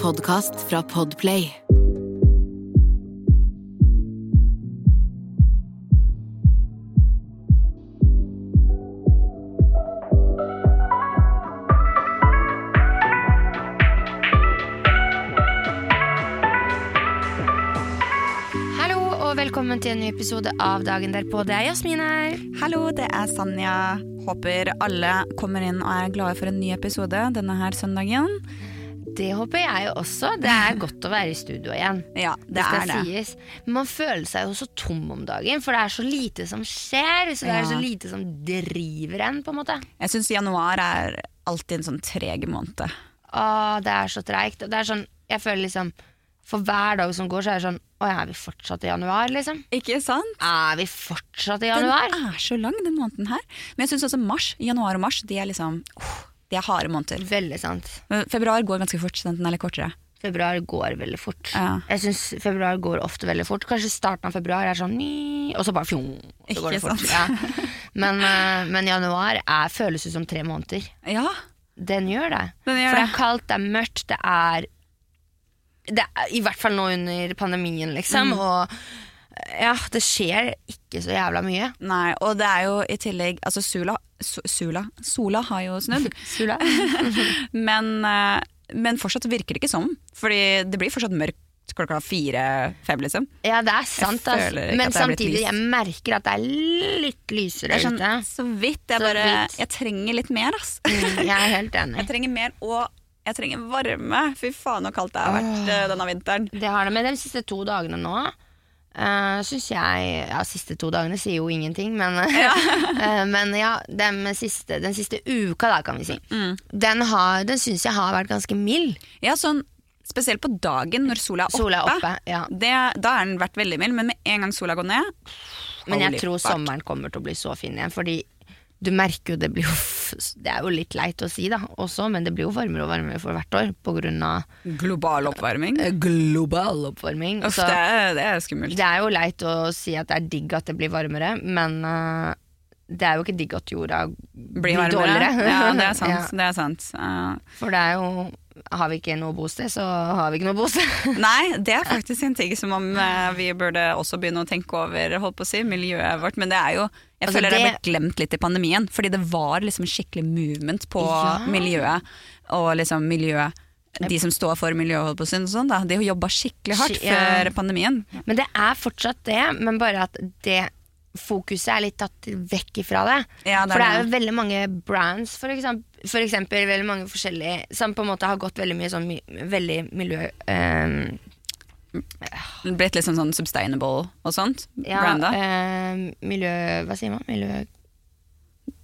podkast fra Podplay. Hallo og velkommen til en ny episode av Dagen derpå. Det er Jasmin her. Hallo, det er Sanja. Håper alle kommer inn og er glade for en ny episode denne her søndagen. Det håper jeg også. Det er godt å være i studio igjen. Ja, det, det er det. Men man føler seg jo så tom om dagen, for det er så lite som skjer. Så det er så lite som driver en, på en måte. Jeg syns januar er alltid en sånn treg måned. Å, det er så treigt. Og det er sånn, jeg føler liksom For hver dag som går, så er det sånn Å, er vi fortsatt i januar, liksom? Ikke sant? Er vi fortsatt i januar? Den er så lang, den måneden her. Men jeg syns også mars, januar og mars, de er liksom uh, De er harde måneder. Veldig sant. Men Februar går ganske fort, den er litt kortere. Februar går veldig fort. Ja. Jeg synes februar går ofte veldig fort. Kanskje starten av februar er sånn og så bare fjong. Så går det fort. Ja. Men, eh, men januar er, føles ut som tre måneder. Ja, Den gjør det. Den gjør For det det. er kaldt, det er mørkt, det er, det er I hvert fall nå under pandemien, Mm. liksom. Og ja, det skjer ikke så jævla mye. nei, og det er jo i tillegg Altså Sula, Sula Sola har jo snudd, Sula. men, eh, men fortsatt virker det ikke sånn. Fordi det blir fortsatt mørkt klokka fire-fem, liksom. Ja, det er sant, ikke Men samtidig, jeg merker at det er litt lysere ute. så vidt. Jeg Så bare vidt. Jeg trenger litt mer, ass. Mm, Jeg er helt enig. Jeg trenger mer, og jeg trenger varme. Fy faen så kaldt det har vært eh, denne vinteren. Det har det. Men de siste to dagene nå uh, syns jeg Ja, siste to dagene sier jo ingenting, men ja, men ja den, siste, den siste uka, da, kan vi si. Mm. Den, har- den syns jeg har vært ganske mild. Ja, sånn, spesielt på dagen når sola er oppe. Sola er oppe, ja. Det, da har den vært veldig mild, men med en gang sola går ned Men jeg tror sommeren kommer til å bli så fin igjen, fordi du merker jo det blir jo Det er jo litt leit å si, da, også, men det blir jo varmere og varmere for hvert år av Global oppvarming. eh, global oppvarming. Uff, Så- det, er, det er skummelt. Det er jo leit å si at det er digg at det blir varmere, men uh, det er jo ikke digg at jorda blir, Blir dårligere. Ja, det er sant. Ja, Det er sant. Uh. for det er jo Har vi ikke noe bosted, så har vi ikke noe bosted. Nei, det er faktisk en ting som om eh, vi burde også begynne å tenke over holdt på å si, miljøet vårt. Men det er jo Jeg Altså, føler det det har blitt glemt litt i pandemien. Fordi det var liksom skikkelig movement på Ja. miljøet. Og liksom miljø De som står for miljøet, si, og sånn, de har jobba skikkelig hardt ja. før pandemien. Men det er fortsatt det, men bare at det fokuset er litt tatt vekk ifra det. Ja, det for det er jo veldig mange brands, for eksempel, for eksempel veldig mange forskjellige, som på en måte har gått veldig mye sånn veldig miljø... Um, Blitt litt sånn, sånn sustainable og sånt. ja, Branda. øhm, miljø... Hva sier man? Miljø...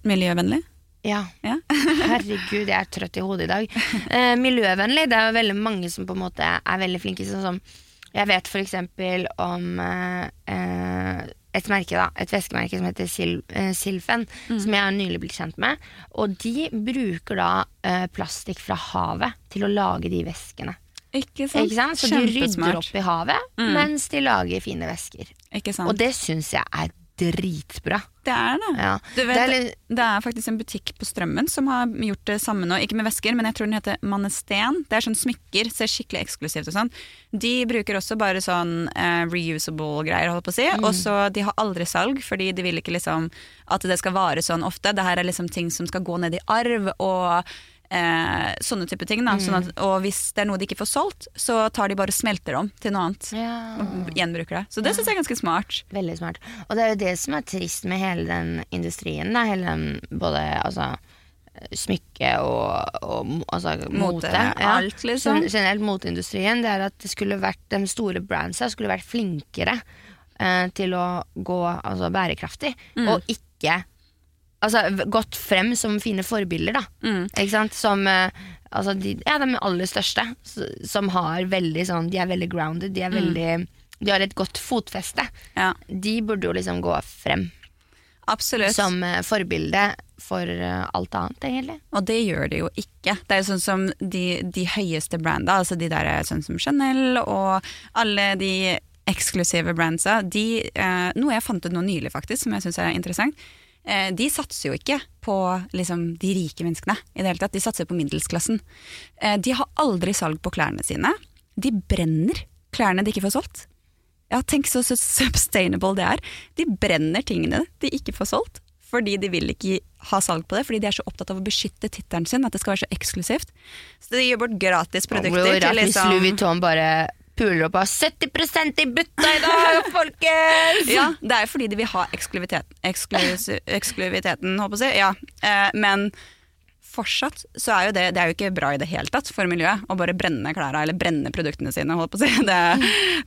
Miljøvennlig. Ja. Ja. Herregud, jeg er trøtt i hodet i dag. Eh, miljøvennlig, det er jo veldig mange som på en måte er veldig flinke. Sånn som jeg vet for eksempel om eh, eh, et merke, da. Et væskemerke som heter Sil eh, Silfen, Mm. som jeg har nylig blitt kjent med. Og de bruker da uh, plastikk fra havet til å lage de væskene. Ikke sant? Ikke sant? Så de rydder opp i havet Mm. mens de lager fine sant? Og det syns jeg er dritbra. det er det. Ja. Vet, Det er det, er faktisk en butikk på Strømmen som har gjort det samme nå. Ikke med vesker, men jeg tror den heter Mannesten. Det er sånn smykker, ser skikkelig eksklusivt og sånn. De bruker også bare sånn uh, reusable greier, holdt på å si. Mm. Og så de har aldri salg, fordi de vil ikke liksom at det skal vare sånn ofte. Det her er liksom ting som skal gå ned i arv og eh, sånne type ting. Da. Mm. Sånn at, og hvis det er noe de ikke får solgt, så tar de bare og smelter om til noe annet. Ja. Og gjenbruker det. Så det syns jeg er ganske smart. Veldig smart. Og det er jo det som er trist med hele den industrien. Da. Hele den både altså, smykke og, og altså, mote. alt, liksom. Gen- Generelt moteindustrien. Det er at det skulle vært, de store brandsa skulle vært flinkere eh, til å gå altså, bærekraftig, Mm. og ikke Altså gått frem som fine forbilder, da. Mm. Ikke sant? Som eh, altså, de, ja, de aller største, som har veldig sånn De er veldig grounded, de er veldig De har et godt fotfeste. Ja, De burde jo liksom gå frem absolutt. som eh, forbilde for uh, alt annet, egentlig. Og det gjør det jo ikke. Det er jo sånn som de, de høyeste branda, altså de der sånn som Chanel og alle de eksklusive brandsa, de, eh, noe jeg fant ut nå nylig faktisk, som jeg syns er interessant. Eh, de satser jo ikke på liksom, de rike menneskene i det hele tatt. De satser på middelsklassen. Eh, de har aldri salg på klærne sine. De brenner klærne de ikke får solgt. Ja, tenk så sustainable det er. De brenner tingene de ikke får solgt. Fordi de vil ikke ha salg på det, fordi de er så opptatt av å beskytte tittelen sin. At det skal være så eksklusivt. Så de gir bort gratis produkter. Rart til hvis liksom- Louis Vuitton bare puler opp av 70% i butta i dag, folkens! Ja, det er jo fordi de vil ha eksklusiviteten, eksklusiviteten, håper jeg. Ja. Eh, men fortsatt så er jo det, det er jo ikke bra i det hele tatt for miljøet å bare brenne klærne eller brenne produktene sine. Holdt på å si. det,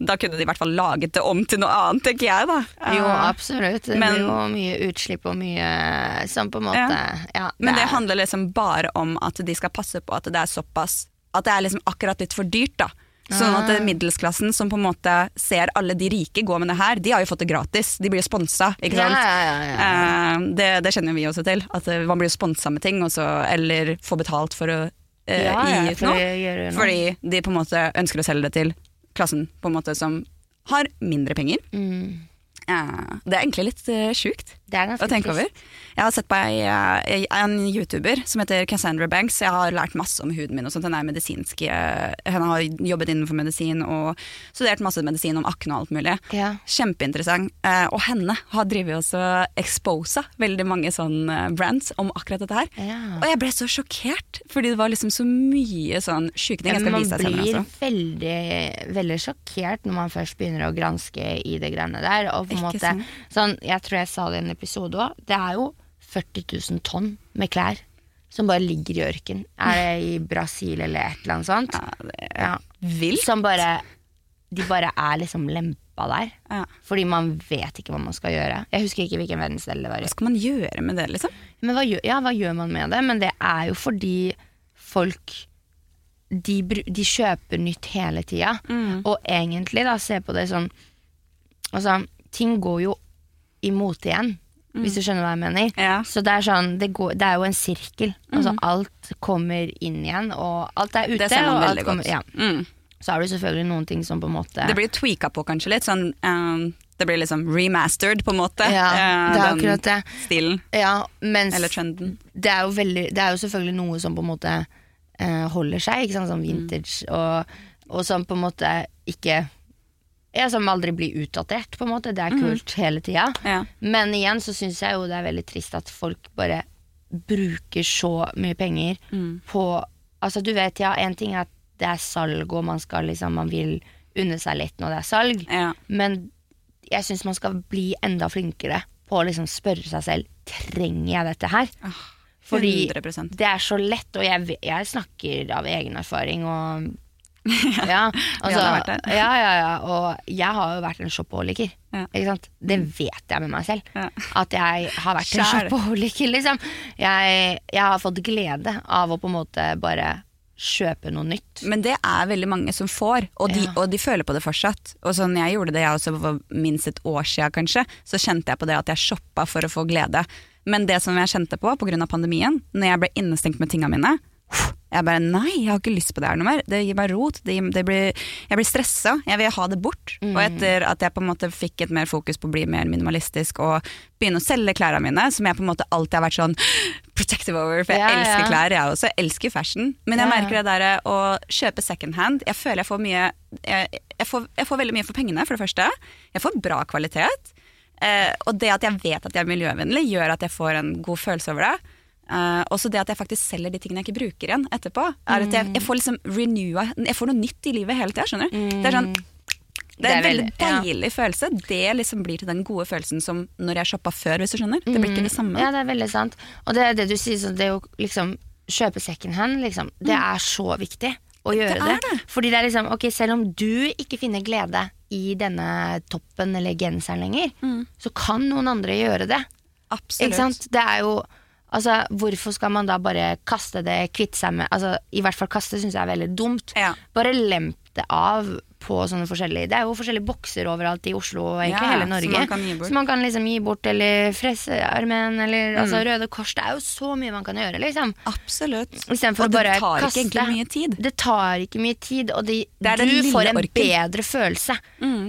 da kunne de i hvert fall laget det om til noe annet, tenker jeg da. Jo, absolutt. Det men- blir jo mye utslipp og mye sånn på en måte ja. Men det er- handler liksom bare om at de skal passe på at det er såpass At det er liksom akkurat litt for dyrt, da. Sånn at Ah. middelsklassen som på en måte ser alle de rike gå med det her, de har jo fått det gratis. De blir sponsa, ikke sant. ja, ja. Eh, det, det kjenner vi også til. At eh, man blir sponsa med ting, også, eller får betalt for å eh, gi ut for noe. Fordi de på en måte ønsker å selge det til klassen på en måte som har mindre penger. Mm. Eh, det er egentlig litt uh, sjukt Det er ganske trist. Jeg har sett på ei, ei, en YouTuber som heter Cassandra Banks. Jeg har lært masse om huden min. og sånt. Hun er medisinsk, eh, hun har jobbet innenfor medisin og studert masse medisin om akne og alt mulig. Ja. Kjempeinteressant. Eh, og henne har drevet også exposa veldig mange sånn brands om akkurat dette her. Ja. Og jeg ble så sjokkert, fordi det var liksom så mye sånn sjuke ting. Jeg skal man vise deg senere blir veldig, veldig sjokkert når man først begynner å granske i det greiene der. Og på en måte, sånn, jeg tror jeg sa det i episode òg. Det er jo 40 000 tonn med klær som bare ligger i ørken. Er det i Brasil eller et eller annet sånt? Ja, det er Ja. vilt. Som bare De bare er liksom lempa der. Ja. Fordi man vet ikke hva man skal gjøre. Jeg husker ikke hvilken verdensdel det var i. Hva skal man gjøre med det, liksom? Men hva gjør, ja, hva gjør man med det? Men det er jo fordi folk de, de kjøper nytt hele tida. Mm. Og egentlig, da, se på det sånn Altså, ting går jo imot igjen, hvis du skjønner hva jeg mener. Mm. Ja. Så det er sånn, det, går, det er jo en sirkel. Altså, alt kommer inn igjen, og alt er ute. Mm. Det ser man og alt veldig kommer, godt. ja. Mm. Så er det selvfølgelig noen ting som på en måte Det blir tweaka på kanskje litt, sånn um, Det blir liksom remastered, på en måte. Ja, eh, det er akkurat det. Stilen. Ja, Eller trenden. det er, jo veldig, det er jo selvfølgelig noe som på en måte uh, holder seg, ikke sant? sånn vintage, vintage, og, og som på en måte ikke ja, Som aldri blir utdatert, på en måte. Det er kult hele tida. Mm. Ja. Men igjen så syns jeg jo det er veldig trist at folk bare bruker så mye penger Mm. på Altså, du vet, ja, en ting er at det er salg, og man skal liksom Man vil unne seg litt når det er salg, Ja. men jeg syns man skal bli enda flinkere på å liksom spørre seg selv Trenger jeg dette her. Fordi 100 det er så lett, og jeg, jeg snakker av egen erfaring. Og, ja, altså, ja, ja, ja, og jeg har jo vært en shopaholiker. Ja. Ikke sant? Det vet jeg med meg selv. Ja. At jeg har vært en Skjær. shopaholiker. Liksom. Jeg, jeg har fått glede av å på en måte bare kjøpe noe nytt. Men det er veldig mange som får, og de, Ja. og de føler på det fortsatt. Og sånn Jeg gjorde det jeg også for minst et år siden, kanskje. Så kjente jeg på det at jeg shoppa for å få glede. Men det som jeg kjente på pga. pandemien, når jeg ble innestengt med tinga mine Jeg bare nei, jeg har ikke lyst på det her noe mer. Det gir meg rot. Det gir, det blir, jeg blir stressa. Jeg vil ha det bort. Mm. Og etter at jeg på en måte fikk et mer fokus på å bli mer minimalistisk og begynne å selge klærne mine, som jeg på en måte alltid har vært sånn protective over, for jeg Ja, elsker ja. klær, jeg også. Jeg elsker fashion. Men jeg Ja, merker det der å kjøpe second hand. Jeg føler jeg får mye jeg, jeg, får, jeg får veldig mye for pengene, for det første. Jeg får bra kvalitet. Eh, og det at jeg vet at jeg er miljøvennlig, gjør at jeg får en god følelse over det. Eh, også det at jeg faktisk selger de tingene jeg ikke bruker igjen etterpå. Er at jeg, jeg får liksom renewa Jeg får noe nytt i livet hele tida, skjønner du. Det er sånn det er en veldig ja. deilig følelse. Det liksom blir til den gode følelsen som når jeg shoppa før, hvis du skjønner. Det blir ikke det samme. Ja, det er veldig sant. Og det er det du sier, sånn, det å liksom Kjøpe second hand, liksom. Det er så viktig å gjøre det. det. Fordi det er liksom, ok, selv om du ikke finner glede i denne toppen eller genseren lenger, så kan noen andre gjøre det. Absolutt. Ikke sant? Det er jo Altså, Hvorfor skal man da bare kaste det, kvitte seg med altså, I hvert fall kaste syns jeg er veldig dumt. Ja. Bare lemp det av på sånne forskjellige Det er jo forskjellige bokser overalt i Oslo og egentlig Ja, hele som Norge. man kan gi bort. Som man kan liksom gi bort, eller Frelsesarmeen, eller Mm. altså Røde Kors. Det er jo så mye man kan gjøre, liksom. Absolutt. Istedenfor Og å bare det tar ikke mye tid. Det tar ikke mye tid, og de, Det du får en orken. Mm. bedre følelse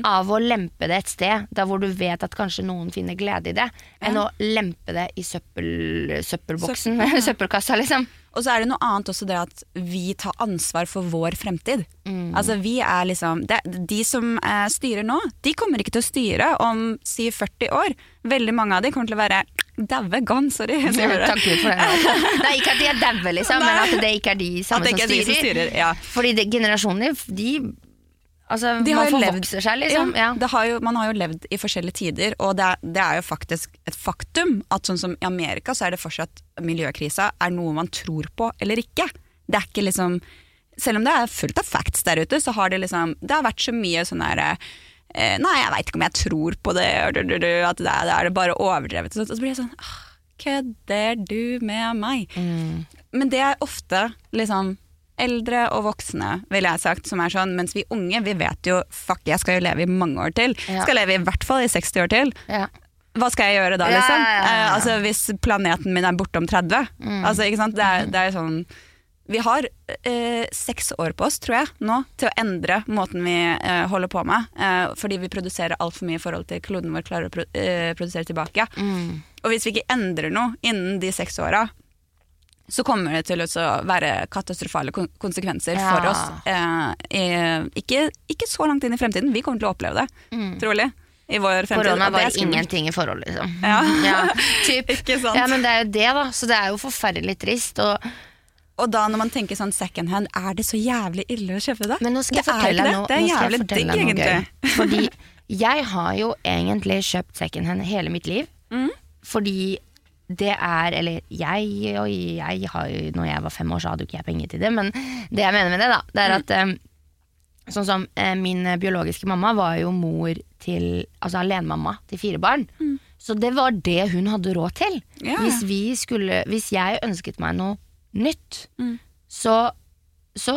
av å lempe det et sted der hvor du vet at kanskje noen finner glede i det, enn å lempe det i søppel, søppelboksen, søppelkassa, liksom. Og så er det noe annet også det at vi tar ansvar for vår fremtid. Mm. Altså vi er liksom det, De som eh, styrer nå, de kommer ikke til å styre om si 40 år. Veldig mange av de kommer til å være daue gone, sorry. Takk Gud for det. Nei, ikke at de er daue, liksom, men at det ikke er de samme som styrer. som styrer. Ja. Fordi det, generasjoner, de Altså, De har man forvokser seg, liksom. Ja, Ja. det har jo, man har jo levd i forskjellige tider, og det er, det er jo faktisk et faktum at sånn som i Amerika så er det fortsatt miljøkrisa er noe man tror på eller ikke. Det er ikke liksom Selv om det er fullt av facts der ute, så har det liksom Det har vært så mye sånn derre eh, Nei, jeg veit ikke om jeg tror på det, at det er, det er bare overdrevet. Og så blir jeg sånn «Åh, Kødder du med meg? Mm. Men det er ofte liksom eldre og voksne, ville jeg sagt, som er sånn, mens vi unge, vi vet jo fuck, jeg skal jo leve i mange år til. Ja. Skal leve i hvert fall i 60 år til. Ja. Hva skal jeg gjøre da, liksom? Eh, altså Hvis planeten min er borte om 30? Mm. Altså, ikke sant? Det er, det er sånn Vi har eh, seks år på oss, tror jeg, nå, til å endre måten vi eh, holder på med. Eh, fordi vi produserer altfor mye i forhold til kloden vår klarer å pro eh, produsere tilbake. Mm. Og hvis vi ikke endrer noe innen de seks åra, så kommer det til å være katastrofale konsekvenser Ja. for oss. Eh, i, ikke, ikke så langt inn i fremtiden. Vi kommer til å oppleve det, trolig. I vår fremtid. Korona var ingenting i forhold, liksom. Ja. typ. Ikke sant? Ja, men det er jo det, da. Så det er jo forferdelig trist. Og, Og da når man tenker sånn second hand, er det så jævlig ille å kjøpe det? men nå skal jeg Det fortelle deg noe, det. Er jævlig digg, egentlig. Fordi jeg har jo egentlig kjøpt secondhand hele mitt liv. Mm. Fordi det er Eller jeg og jeg har jo Når jeg var fem år, så hadde jo ikke jeg penger til det, men det jeg mener med det, da, det Mm. er at eh, Sånn som eh, min biologiske mamma var jo mor til Altså alenemamma til fire barn. Så det var det hun hadde råd til. Mm. Ja. Hvis vi skulle Hvis jeg ønsket meg noe nytt, Mm. så så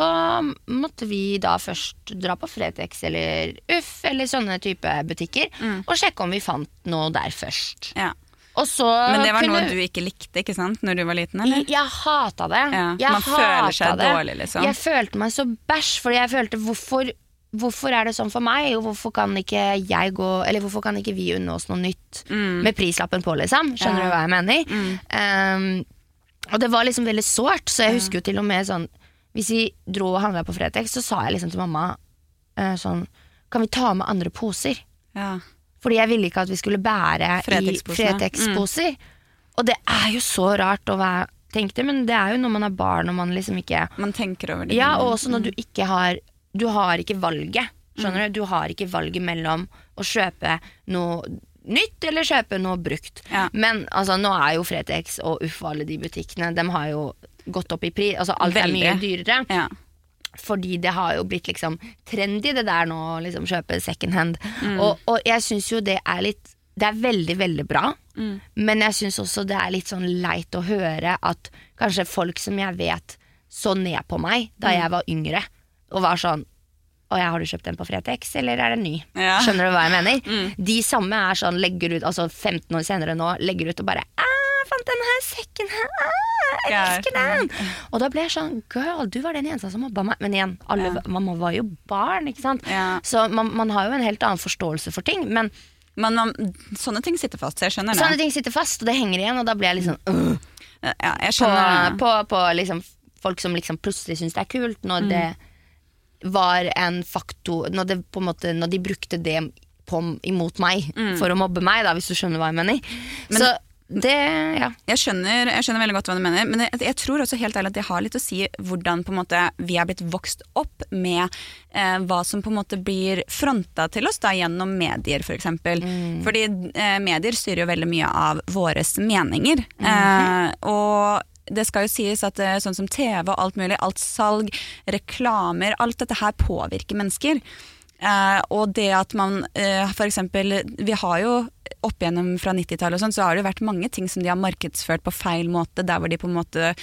måtte vi da først dra på Fretex eller Uff eller sånne type butikker Mm. og sjekke om vi fant noe der først. Ja. Så Men det var kunne noe du ikke likte ikke sant, når du var liten, eller? jeg, hata det. Ja, Jeg man føler seg det. dårlig, liksom. Jeg følte meg så bæsj, fordi jeg følte hvorfor Hvorfor er det sånn for meg, og hvorfor kan ikke jeg gå Eller hvorfor kan ikke vi unne oss noe nytt med prislappen på, liksom? Skjønner Mm. Ja. du hva jeg mener? Mm. Um, og det var liksom veldig sårt, så jeg husker jo til og med sånn Hvis vi dro og handla på Fretex, så sa jeg liksom til mamma uh, sånn Kan vi ta med andre poser? Ja. Fordi jeg ville ikke at vi skulle bære i Fretex-poser. Fretex-poser. Og det er jo så rart å være, det, men det er jo når man er barn og man liksom ikke Man tenker over det. Ja, og også når du ikke har Du har ikke valget. Skjønner du? Du har ikke valget mellom å kjøpe noe nytt eller kjøpe noe brukt. Ja. Men altså, nå er jo Fretex og Uff alle de butikkene, de har jo gått opp i pris. Altså, alt er mye Veldig. dyrere. Ja. Fordi det har jo blitt liksom trendy det der nå å liksom kjøpe second hand. Mm. Og, og jeg syns jo det er litt Det er veldig, veldig bra. Mm. Men jeg syns også det er litt sånn leit å høre at kanskje folk som jeg vet så ned på meg da Mm. jeg var yngre, og var sånn og jeg, har du kjøpt den på Fretex, eller er den ny? Ja. Mm. Skjønner du hva jeg mener? De samme er sånn, legger ut, altså 15 år senere nå, legger ut og bare «Ah, jeg fant den her second hand, ah, jeg elsker den! Og da ble jeg sånn, girl, du var den eneste som mobba meg. Men igjen, alle, man var jo barn, ikke sant? Ja. Så man, man har jo en helt annen forståelse for ting. Men Men man, sånne ting sitter fast, jeg skjønner det. sånne ting sitter fast, og det henger igjen, og da blir jeg sånn øh, Ja, jeg på, på, på liksom folk som liksom plutselig syns det er kult, når Mm. det var en faktor Når, det på en måte, når de brukte det på, imot meg for å mobbe meg, da, hvis du skjønner hva jeg mener. Mm. Men- Så det, ja. Jeg skjønner, jeg skjønner veldig godt hva du mener, men jeg, jeg tror også helt ærlig at det har litt å si hvordan måte vi er blitt vokst opp med eh, hva som på en måte blir fronta til oss da gjennom medier f.eks. For eksempel. Fordi eh, medier styrer jo veldig mye av våres meninger. eh, og det skal jo sies at eh, sånn som TV og alt mulig, alt salg, reklamer, alt dette her påvirker mennesker. Eh, og det at man eh, eksempel Vi har jo opp igjennom fra 90-tallet og sånn, så har det vært mange ting som de har markedsført på feil måte, der hvor de på en måte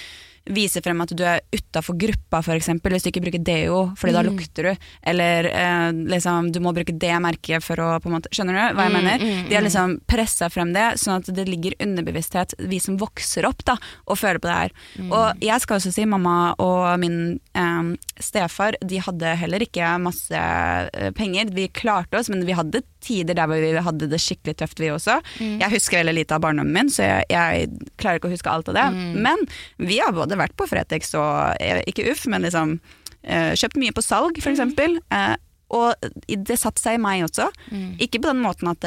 viser frem at du er utafor gruppa, f.eks. Hvis du ikke bruker deo, fordi Mm. da lukter du. Eller eh, liksom, du må bruke det merket for å på en måte Skjønner du hva jeg Mm, mener? mm, De har mm. liksom pressa frem det, sånn at det ligger underbevissthet, vi som vokser opp, da, og føler på det her. Mm. Og jeg skal også si mamma og min eh, stefar, de hadde heller ikke masse eh, penger. Vi klarte oss, men vi hadde tider der vi hadde det skikkelig tøft, vi også. Mm. Jeg husker veldig lite av barndommen min, så jeg, jeg klarer ikke å huske alt av det. Mm. Men vi har både vært på Fretex og eh, ikke uff, men liksom eh, kjøpt mye på salg, for eksempel. Eh, og det satte seg i meg også. Mm. Ikke på den måten at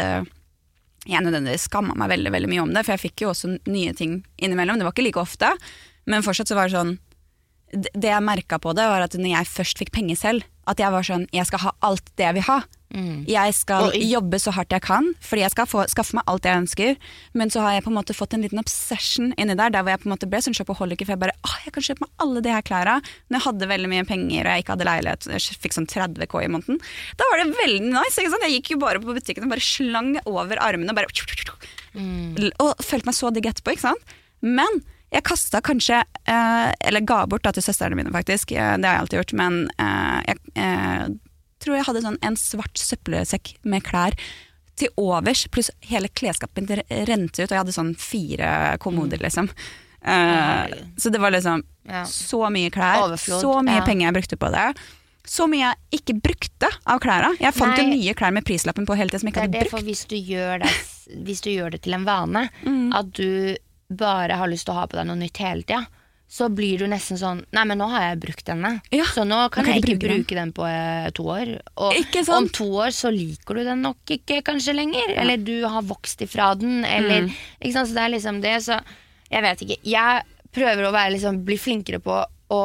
jeg nødvendigvis skamma meg veldig, veldig mye om det, for jeg fikk jo også nye ting innimellom. Det var ikke like ofte, men fortsatt så var det sånn Det jeg merka på det, var at når jeg først fikk penger selv, at jeg var sånn Jeg skal ha alt det jeg vil ha. Mm. Jeg skal i- jobbe så hardt jeg kan, fordi jeg skal få, skaffe meg alt jeg ønsker. Men så har jeg på en måte fått en liten obsession inni der, der hvor jeg på en måte ble sånn shopaholic. For jeg bare åh, jeg kan kjøpe meg alle de her klærne. Når jeg hadde veldig mye penger og jeg ikke hadde leilighet, jeg fikk sånn 30 K i måneden. Da var det veldig nice. ikke sant? Jeg gikk jo bare på butikken og bare slang over armene og bare Mm. Og følte meg så digg etterpå, ikke sant. Men jeg kasta kanskje, eh, eller ga bort da til søstrene mine faktisk, eh, det har jeg alltid gjort, men eh, jeg eh, tror jeg hadde sånn en svart søppelsekk med klær til overs, pluss hele klesskapet mitt rente ut, og jeg hadde sånn fire kommoder, liksom. Eh, så det var liksom Ja. så mye klær, Overflod, så mye ja. penger jeg brukte på det. Så mye jeg ikke brukte av klærne. Jeg fant jo Nei. nye klær med prislappen på hele tiden som jeg Det ikke hadde brukt. hvis du det, hvis du gjør det til en vane, Mm. at du bare har lyst til å ha på deg noe nytt hele tida, så blir du nesten sånn Nei, men nå har jeg brukt denne, Ja, så nå kan nå kan jeg jeg ikke bruke bruke den på eh, to år. Og om to år så liker du den nok ikke kanskje lenger, eller du har vokst ifra den, eller Mm. Ikke sant, så det er liksom det, så jeg vet ikke. Jeg prøver å være liksom, bli flinkere på å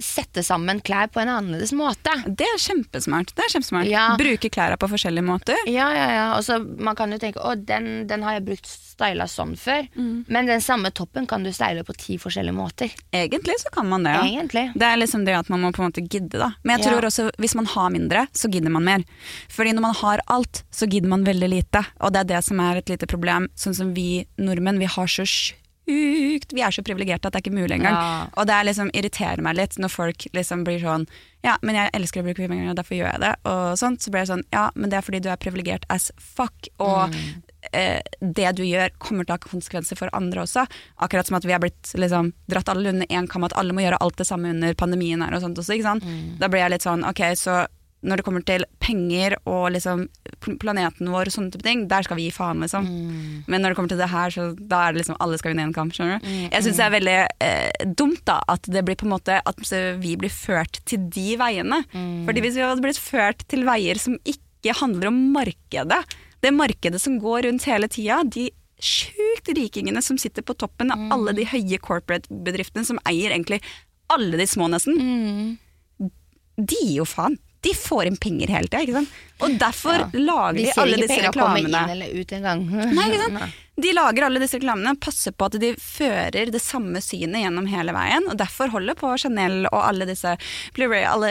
sette sammen klær på en annerledes måte. Det er kjempesmart. Det er kjempesmart. Ja. Bruke klærne på forskjellige måter. Ja, ja, ja. Også, man kan jo tenke å, den, den har jeg brukt styla sånn før. Mm. Men den samme toppen kan du style på ti forskjellige måter. Egentlig så kan man det, ja. Egentlig. Det er liksom det at man må på en måte gidde, da. Men jeg Ja. tror også hvis man har mindre, så gidder man mer. Fordi når man har alt, så gidder man veldig lite. Og det er det som er et lite problem. Sånn som vi nordmenn, vi har så sjukt Vi er så privilegerte at det er ikke mulig engang. Ja. Og det liksom irriterer meg litt når folk liksom blir sånn Ja, men jeg elsker å bruke og derfor gjør jeg det. Og sånt. Så blir jeg sånn Ja, men det er fordi du er privilegert as fuck. Og eh, det du gjør, kommer til å ha konsekvenser for andre også. Akkurat som at vi har blitt liksom, dratt alle under én kam, at alle må gjøre alt det samme under pandemien her og sånt også. Ikke sant? Da blir jeg litt sånn ok, så når det kommer til penger og liksom planeten vår og sånne type ting, der skal vi gi faen, liksom. Men når det kommer til det her, så da er det liksom alle skal vinne en kamp, skjønner du. Jeg syns det er veldig eh, dumt da, at det blir på en måte at vi blir ført til de veiene. Fordi hvis vi hadde blitt ført til veier som ikke handler om markedet, det markedet som går rundt hele tida, de sjukt rikingene som sitter på toppen av alle de høye corporate-bedriftene som eier egentlig alle de små nesten, de gir jo faen. De får inn penger hele tida, ikke sant. Og derfor Ja. lager Vi de ser alle ikke disse penga komme reklamene. inn eller ut engang. Ikke? De lager alle disse reklamene, passer på at de fører det samme synet gjennom hele veien. Og derfor holder på Chanel og alle disse Blu-ray, alle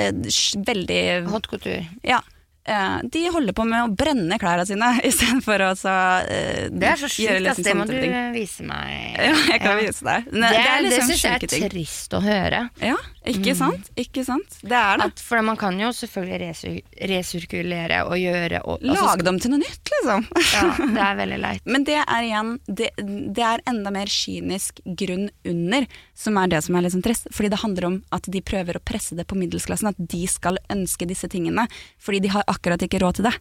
veldig Hot couture. Ja. Eh, De holder på med å brenne klærne sine istedenfor å så, eh, Det er så sjukt, ass. liksom Det må du vise meg. Ja, jeg kan vise deg. Det, det, liksom syns jeg er ting. er trist å høre. Ja, ikke sant? Ikke sant? Det er det. At, for man kan jo selvfølgelig resir resirkulere og gjøre og, altså, Lage dem til noe nytt, liksom. Ja, det er veldig leit. Men det er igjen det, det er enda mer kynisk grunn under, som er det som er sånn trist. Fordi det handler om at de prøver å presse det på middelsklassen, at de skal ønske disse tingene. Fordi de har akkurat ikke råd til det.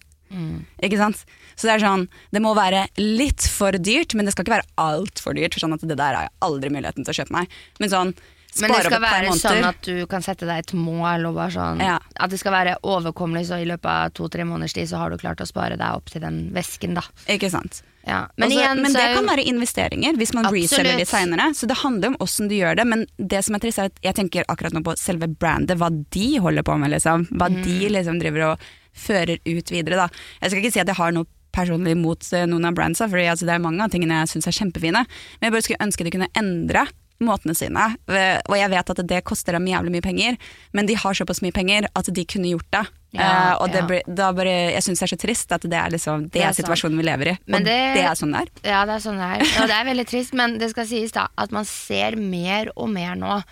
Ikke sant? Så det er sånn, det må være litt for dyrt, men det skal ikke være altfor dyrt. For sånn at det der har jeg aldri muligheten til å kjøpe meg. Men sånn, Men det skal være sånn at du kan sette deg et mål sånn Ja. At det skal være overkommelig, så i løpet av to-tre måneders tid så har du klart å spare deg opp til den vesken, da. Ikke sant? Ja. Men, Også, igjen, men det kan være investeringer hvis man Absolutt. reseller litt seinere. Så det handler om åssen du gjør det. Men det som er trist, er at jeg tenker akkurat nå på selve brandet, hva de holder på med, liksom. Hva Mm. de liksom driver og fører ut videre, da. Jeg skal ikke si at jeg har noe personlig mot eh, noen av brandsa, for altså, det er mange av tingene jeg syns er kjempefine. Men jeg bare skulle ønske de kunne endre måtene sine. Eh, Og jeg vet at det koster dem jævlig mye penger, men de har såpass mye penger at de kunne gjort det. Ja, uh, og det ja. da bare, jeg syns det er så trist at det er, liksom, det Det er situasjonen vi lever i. Men og det- det er sånn det er. Ja, det er sånn det er. Og det er veldig trist, men det skal sies da at man ser mer og mer nå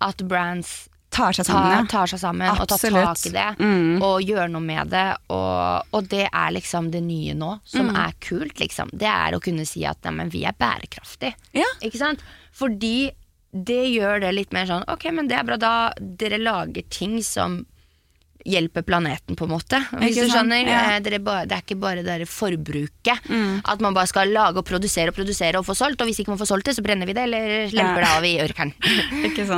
at brands Tar seg sammen, ja. tar seg sammen og tar tak i det Mm. og gjør noe med det. Og, og det er liksom det nye nå, som Mm. er kult, liksom. Det er å kunne si at neimen, vi er bærekraftige. Ja. Ikke sant? Fordi det gjør det litt mer sånn Ok, men det er bra, da dere lager ting som hjelper planeten, på en måte. Hvis du skjønner. Ja. Det, er bare, det er ikke bare det forbruket. forbruket. At man bare skal lage og produsere og produsere og få solgt, og hvis ikke man får solgt det, så brenner vi det, eller lemper Ja. det av i ørkenen.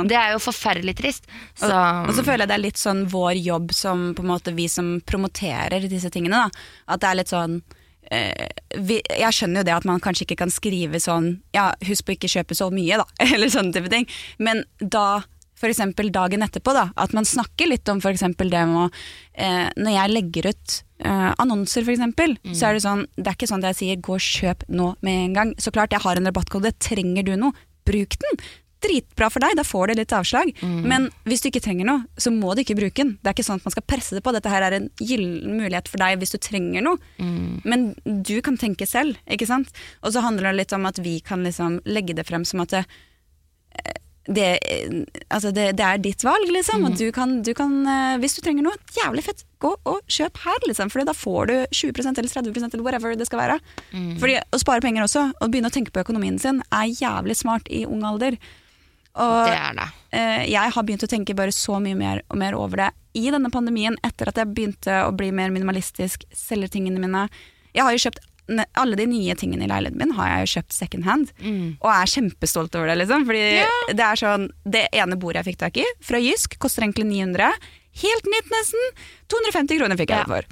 Det er jo forferdelig trist. Så Og så føler jeg det er litt sånn vår jobb som på en måte vi som promoterer disse tingene. Da. At det er litt sånn eh, vi, Jeg skjønner jo det at man kanskje ikke kan skrive sånn Ja, husk på ikke kjøpe så mye, da. Eller sånne type ting. Men da eksempel dagen etterpå, da, at man snakker litt om eksempel det med å eh, Når jeg legger ut eh, annonser, for eksempel, så er det sånn Det er ikke sånn at jeg sier 'gå og kjøp nå med en gang'. Så klart, jeg har en rabattkode. Trenger du noe? Bruk den! Dritbra for deg, da får du litt avslag. Men hvis du ikke trenger noe, så må du ikke bruke den. Det er ikke sånn at man skal presse det på. Dette her er en gyllen mulighet for deg hvis du trenger noe. Men du kan tenke selv, ikke sant? Og så handler det litt om at vi kan liksom legge det frem som at det, det, altså det, det er ditt valg, liksom. Og du kan, du kan, eh, hvis du trenger noe, jævlig fett, gå og kjøp her, liksom. For da får du 20% eller 30 eller whatever det skal være. Fordi å spare penger også, og begynne å tenke på økonomien sin, er jævlig smart i ung alder. Og det det. eh, jeg har begynt å tenke bare så mye mer og mer over det i denne pandemien, etter at jeg begynte å bli mer minimalistisk, selge tingene mine. Jeg har jo kjøpt alle de nye tingene i leiligheten min har jeg jo kjøpt second hand, og er kjempestolt over det, liksom. Fordi det er sånn Det ene bordet jeg fikk tak i, fra Jysk, koster egentlig 900. Helt nytt, nesten! 250 kroner fikk jeg det for.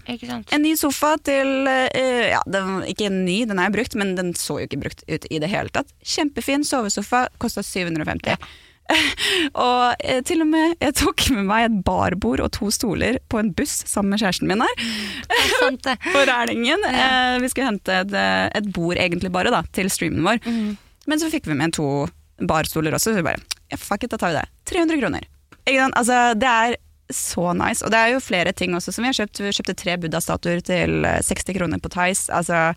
En ny sofa til uh, Ja, den, ikke en ny, den er jo brukt, men den så jo ikke brukt ut i det hele tatt. Kjempefin sovesofa, kosta 750. og eh, til og med jeg tok med meg et barbord og to stoler på en buss sammen med kjæresten min her. Er. På Rælingen. Eh, vi skulle hente et, eh, et bord egentlig bare da, til streamen vår. Men så fikk vi med to barstoler også, så vi bare ja, fuck it, da tar vi det. 300 kroner. Altså, det er så nice. Og det er jo flere ting også som vi har kjøpt. Vi kjøpte tre Buddha-statuer til eh, 60 kroner på Tice. Altså,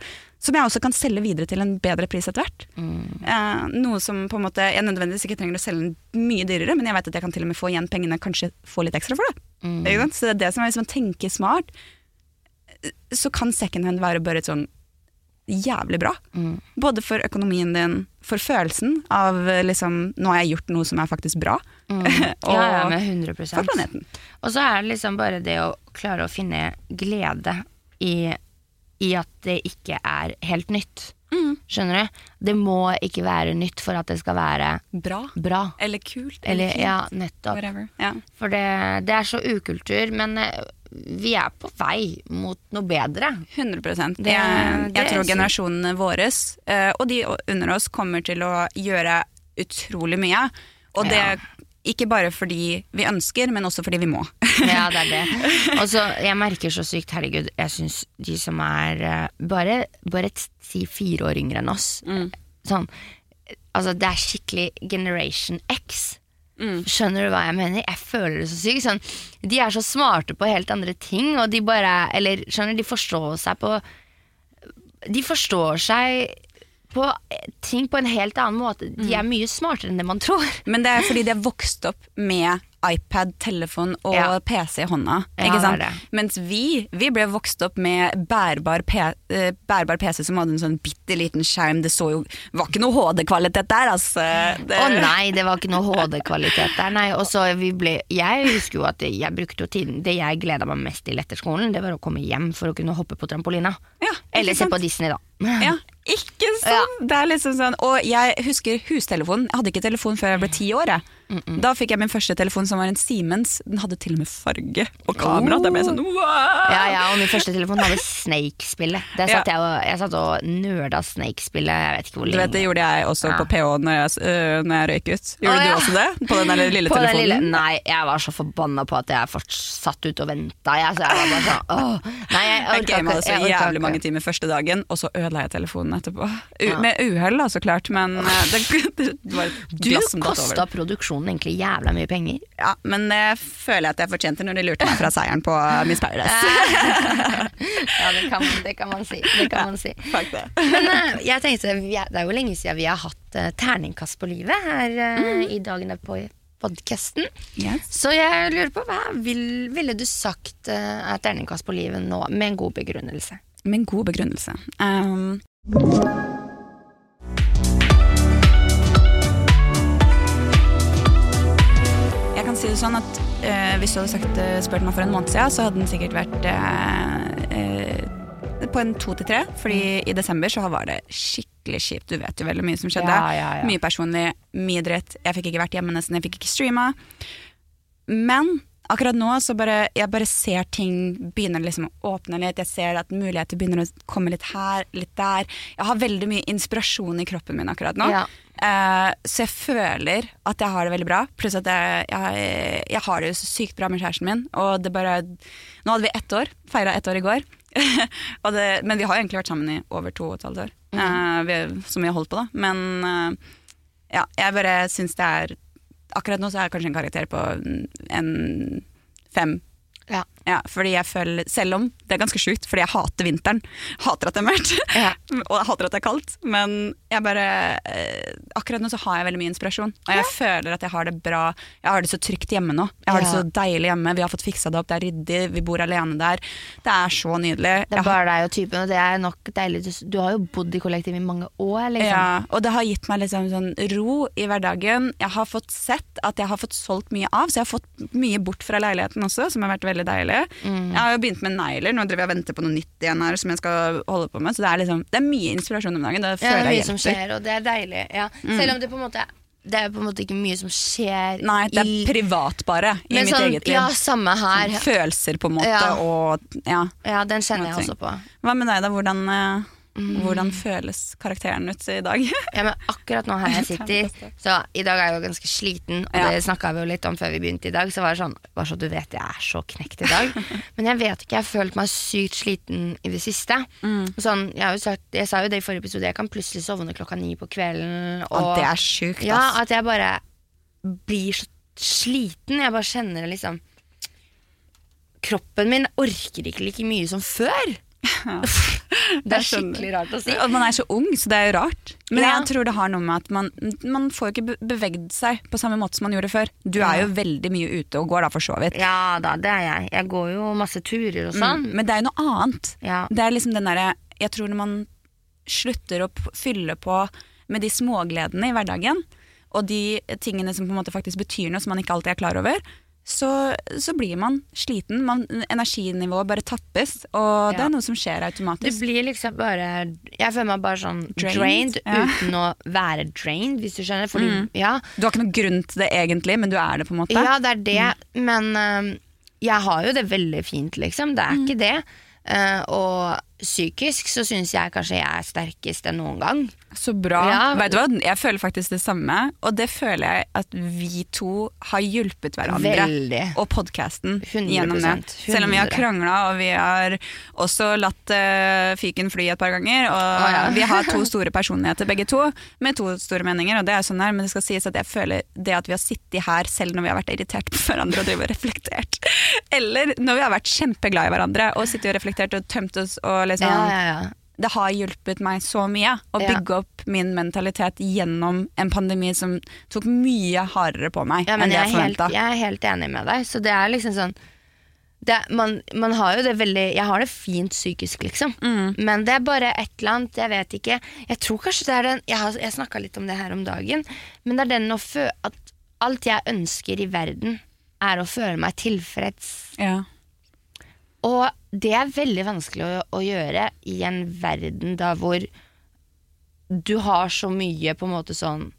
som jeg også kan selge videre til en bedre pris etter hvert. Eh, noe som på en måte jeg nødvendigvis ikke trenger å selge den mye dyrere, men jeg vet at jeg kan til og med få igjen pengene, kanskje få litt ekstra for det. Sant? Så det er det som er hvis man tenker smart, eh, så kan secondhand være bare et sånn jævlig bra. Både for økonomien din, for følelsen av eh, liksom Nå har jeg gjort noe som er faktisk bra. og Ja, ja, med 100% for planeten. Og så er det liksom bare det å klare å finne glede i, i at det ikke er helt nytt. Mm. Skjønner du? Det må ikke være nytt for at det skal være Bra. bra. Eller kult. Eller, eller ja, nettopp. Ja. For det, det er så ukultur, men eh, vi er på vei mot noe bedre. 100 Det- jeg, det jeg tror generasjonene våre eh, og de under oss kommer til å gjøre utrolig mye. Og det Ja. Ikke bare fordi vi ønsker, men også fordi vi må. Ja, det er det. Og så, jeg merker så sykt, herregud, jeg syns de som er eh, bare, bare si fire år yngre enn oss, sånn Altså, det er skikkelig Generation X. Skjønner du hva jeg mener? Jeg føler det så sykt. Sånn, de er så smarte på helt andre ting, og de bare Eller skjønner, de forstår seg på De forstår seg på eh, ting på en helt annen måte. De er mye smartere enn det man tror. Men det er fordi de har vokst opp med iPad, telefon og Ja. PC i hånda. Ikke ja, sant? Det det. Mens vi, vi ble vokst opp med bærbar, eh, bærbar PC som hadde en sånn bitte liten skjerm. Det så jo, var ikke noe HD-kvalitet der, altså. Å Å nei, det var ikke noe HD-kvalitet der, nei. Og så vi ble, jeg husker jo at jeg brukte jo tiden Det jeg gleda meg mest til etter skolen, det var å komme hjem for å kunne hoppe på trampolina. Ja, Eller se på Disney, da. Ja, ikke sånn! Det er liksom sånn Og jeg husker hustelefonen. Jeg hadde ikke telefon før jeg ble ti år. Jeg. Da fikk jeg min første telefon som var en Siemens. Den hadde til og med farge og kamera. Oh. Da ble jeg sånn wow! Ja, ja, og min første telefon hadde Snake-spillet. Der satt Ja. jeg, og, jeg satt og nerda Snake-spillet. Jeg vet ikke hvor Du vet, Det gjorde jeg også Ja. på PH når jeg, øh, når jeg røyk ut. Gjorde Å, du også det? På den der lille På den telefonen? lille, nei, jeg var så forbanna på at jeg fortsatt satt ute og venta. Jeg, så jeg var bare sånn, åh. Nei, jeg Jeg orka gama ikke. det så jeg jævlig ikke. mange timer første dagen, og så ødela jeg telefonen etterpå. U Ja. Med uhell, da, så klart, men det, det var et Du glass som datt kosta over. Produksjonen egentlig jævla mye penger. Ja, men det føler jeg at jeg fortjente når de lurte meg fra seieren på Miss Paradise. Ja, det kan, det kan man si. Det kan man si. Men eh, jeg tenkte, det er jo lenge siden vi har hatt eh, terningkast på livet her mm. i dagene på podkasten. Yes. Så jeg lurer på, hva vil, ville du sagt eh, er terningkast på livet nå, med en god begrunnelse? Med en god begrunnelse. Um, si det sånn at eh, hvis du hadde sagt, eh, spurt meg for en måned siden, så hadde den sikkert vært eh, eh, på en to til tre. Fordi i desember så var det skikkelig kjipt. Du vet jo veldig mye som skjedde. Ja, ja, ja. Mye personlig, mye dritt. Jeg fikk ikke vært hjemme nesten, jeg fikk ikke streama. Men akkurat nå så bare jeg bare ser ting begynner liksom å åpne litt. Jeg ser at muligheter begynner å komme litt her, litt der. Jeg har veldig mye inspirasjon i kroppen min akkurat nå. Ja. Uh, så jeg føler at jeg har det veldig bra. Pluss at jeg, jeg, jeg har det jo så sykt bra med kjæresten min. Og det bare Nå hadde vi ett år. Feira ett år i går. det, men vi har egentlig vært sammen i over to og et halvt år. uh, vi, som vi har holdt på, da. Men uh, ja, jeg bare syns det er Akkurat nå så er jeg kanskje en karakter på en fem. Ja. Ja, fordi jeg føler, Selv om det er ganske sjukt, fordi jeg hater vinteren. Hater at det er mørkt. Ja. og jeg hater at det er kaldt. Men jeg bare eh, akkurat nå så har jeg veldig mye inspirasjon. Og jeg føler at jeg har det bra. Jeg har det så trygt hjemme nå. Jeg har det så deilig hjemme. Vi har fått fiksa det opp, det er ryddig, vi bor alene der. Det er så nydelig. Det er bare deg og typen, og det er nok deilig. Du, du har jo bodd i kollektiv i mange år, liksom. Ja, og det har gitt meg liksom sånn ro i hverdagen. Jeg har fått sett at jeg har fått solgt mye av, så jeg har fått mye bort fra leiligheten også, som har vært veldig deilig. Jeg har jo begynt med negler, nå driver jeg og venter på noe nytt igjen her som jeg skal holde på med. Så det er, liksom, det er mye inspirasjon om dagen. Det Ja, det er jeg mye som skjer, og det er deilig. Ja. Selv om det på en måte Det er på en måte ikke mye som skjer Nei, det er i privat bare, i Men mitt sånn, eget liv. Ja, samme her. Følelser på en måte, Ja. og ja. Ja, den kjenner jeg også på. Hva med deg da, hvordan, eh, Mm. hvordan føles karakteren ut i dag? Ja, men akkurat nå her jeg sitter Så i dag er jeg jo ganske sliten Og Ja. det snakket vi jo litt om før vi begynte i dag Så var det sånn, bare så du vet jeg er så knekt i dag Men jeg vet ikke, jeg har følt meg sykt sliten i det siste Mm. Sånn, jeg, sagt, jeg sa jo det i forrige episode Jeg kan plutselig sovne klokka ni på kvelden Og det er sjukt, Ja, at jeg bare blir så sliten Jeg bare kjenner det liksom Kroppen min orker ikke like mye som før Det er skikkelig rart å si Og man er så ung, så det er jo rart. Men Ja. jeg tror det har noe med at man, man får ikke be- bevegd seg på samme måte som man gjorde før. Du er jo veldig mye ute og går da, for så vidt. Ja da, det er jeg. Jeg går jo masse turer og sånn. Mm, Men det er jo noe annet. Ja. Det er liksom den derre Jeg tror når man slutter å fylle på med de smågledene i hverdagen, og de tingene som på en måte faktisk betyr noe som man ikke alltid er klar over, så, så blir man sliten. Man, energinivået bare tappes, og det er noe som skjer Du automatisk. blir liksom bare Jeg føler meg bare sånn Drained, drained, ja. uten å være drained, hvis du skjønner. Fordi, ja, Du har ikke noen grunn til det egentlig, men du er det på en måte. ja, det er det, men uh, jeg har jo det veldig fint, liksom. Det er ikke det. Uh, og psykisk så syns jeg kanskje jeg er sterkest enn noen gang. Så bra. Ja. Vet du hva? Jeg føler faktisk det samme, og det føler jeg at vi to har hjulpet hverandre. Veldig. Og podkasten gjennom det. Selv om vi har 100. krangla, og vi har også latt uh, fyken fly et par ganger. Og oh, ja. vi har to store personligheter begge to, med to store meninger. Og det er sånn her, Men det skal sies at jeg føler det at vi har sittet her selv når vi har vært irritert på hverandre og drevet og reflektert, eller når vi har vært kjempeglad i hverandre og sittet og reflektert og tømt oss og liksom Ja, ja, ja. det har hjulpet meg så mye å bygge opp min mentalitet gjennom en pandemi som tok mye hardere på meg enn det jeg forventa. jeg er helt enig med deg. Så det er liksom sånn det, man, man har jo det veldig Jeg har det fint psykisk, liksom. Mm. Men det er bare et eller annet, jeg vet ikke. Jeg tror kanskje det er den Jeg, har- jeg snakka litt om det her om dagen, men det er den å fø... At alt jeg ønsker i verden, er å føle meg tilfreds. Ja. Og det er veldig vanskelig å, å gjøre i en verden da hvor du har så mye på en måte sånn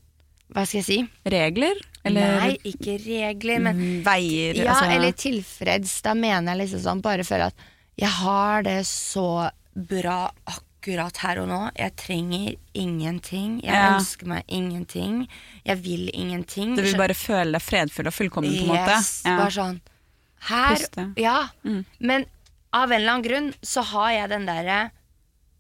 Hva skal jeg si? Regler? Eller Nei, ikke regler, men mm, veier? Ja, altså- eller tilfreds. Da mener jeg liksom sånn Bare føle at jeg har det så bra akkurat her og nå. Jeg trenger ingenting. Jeg Ja. ønsker meg ingenting. Jeg vil ingenting. Du vil bare føle deg fredfull og fullkommen, på en måte? Yes, bare sånn Her, Puste. ja. Mm. Men av en eller annen grunn så har jeg den derre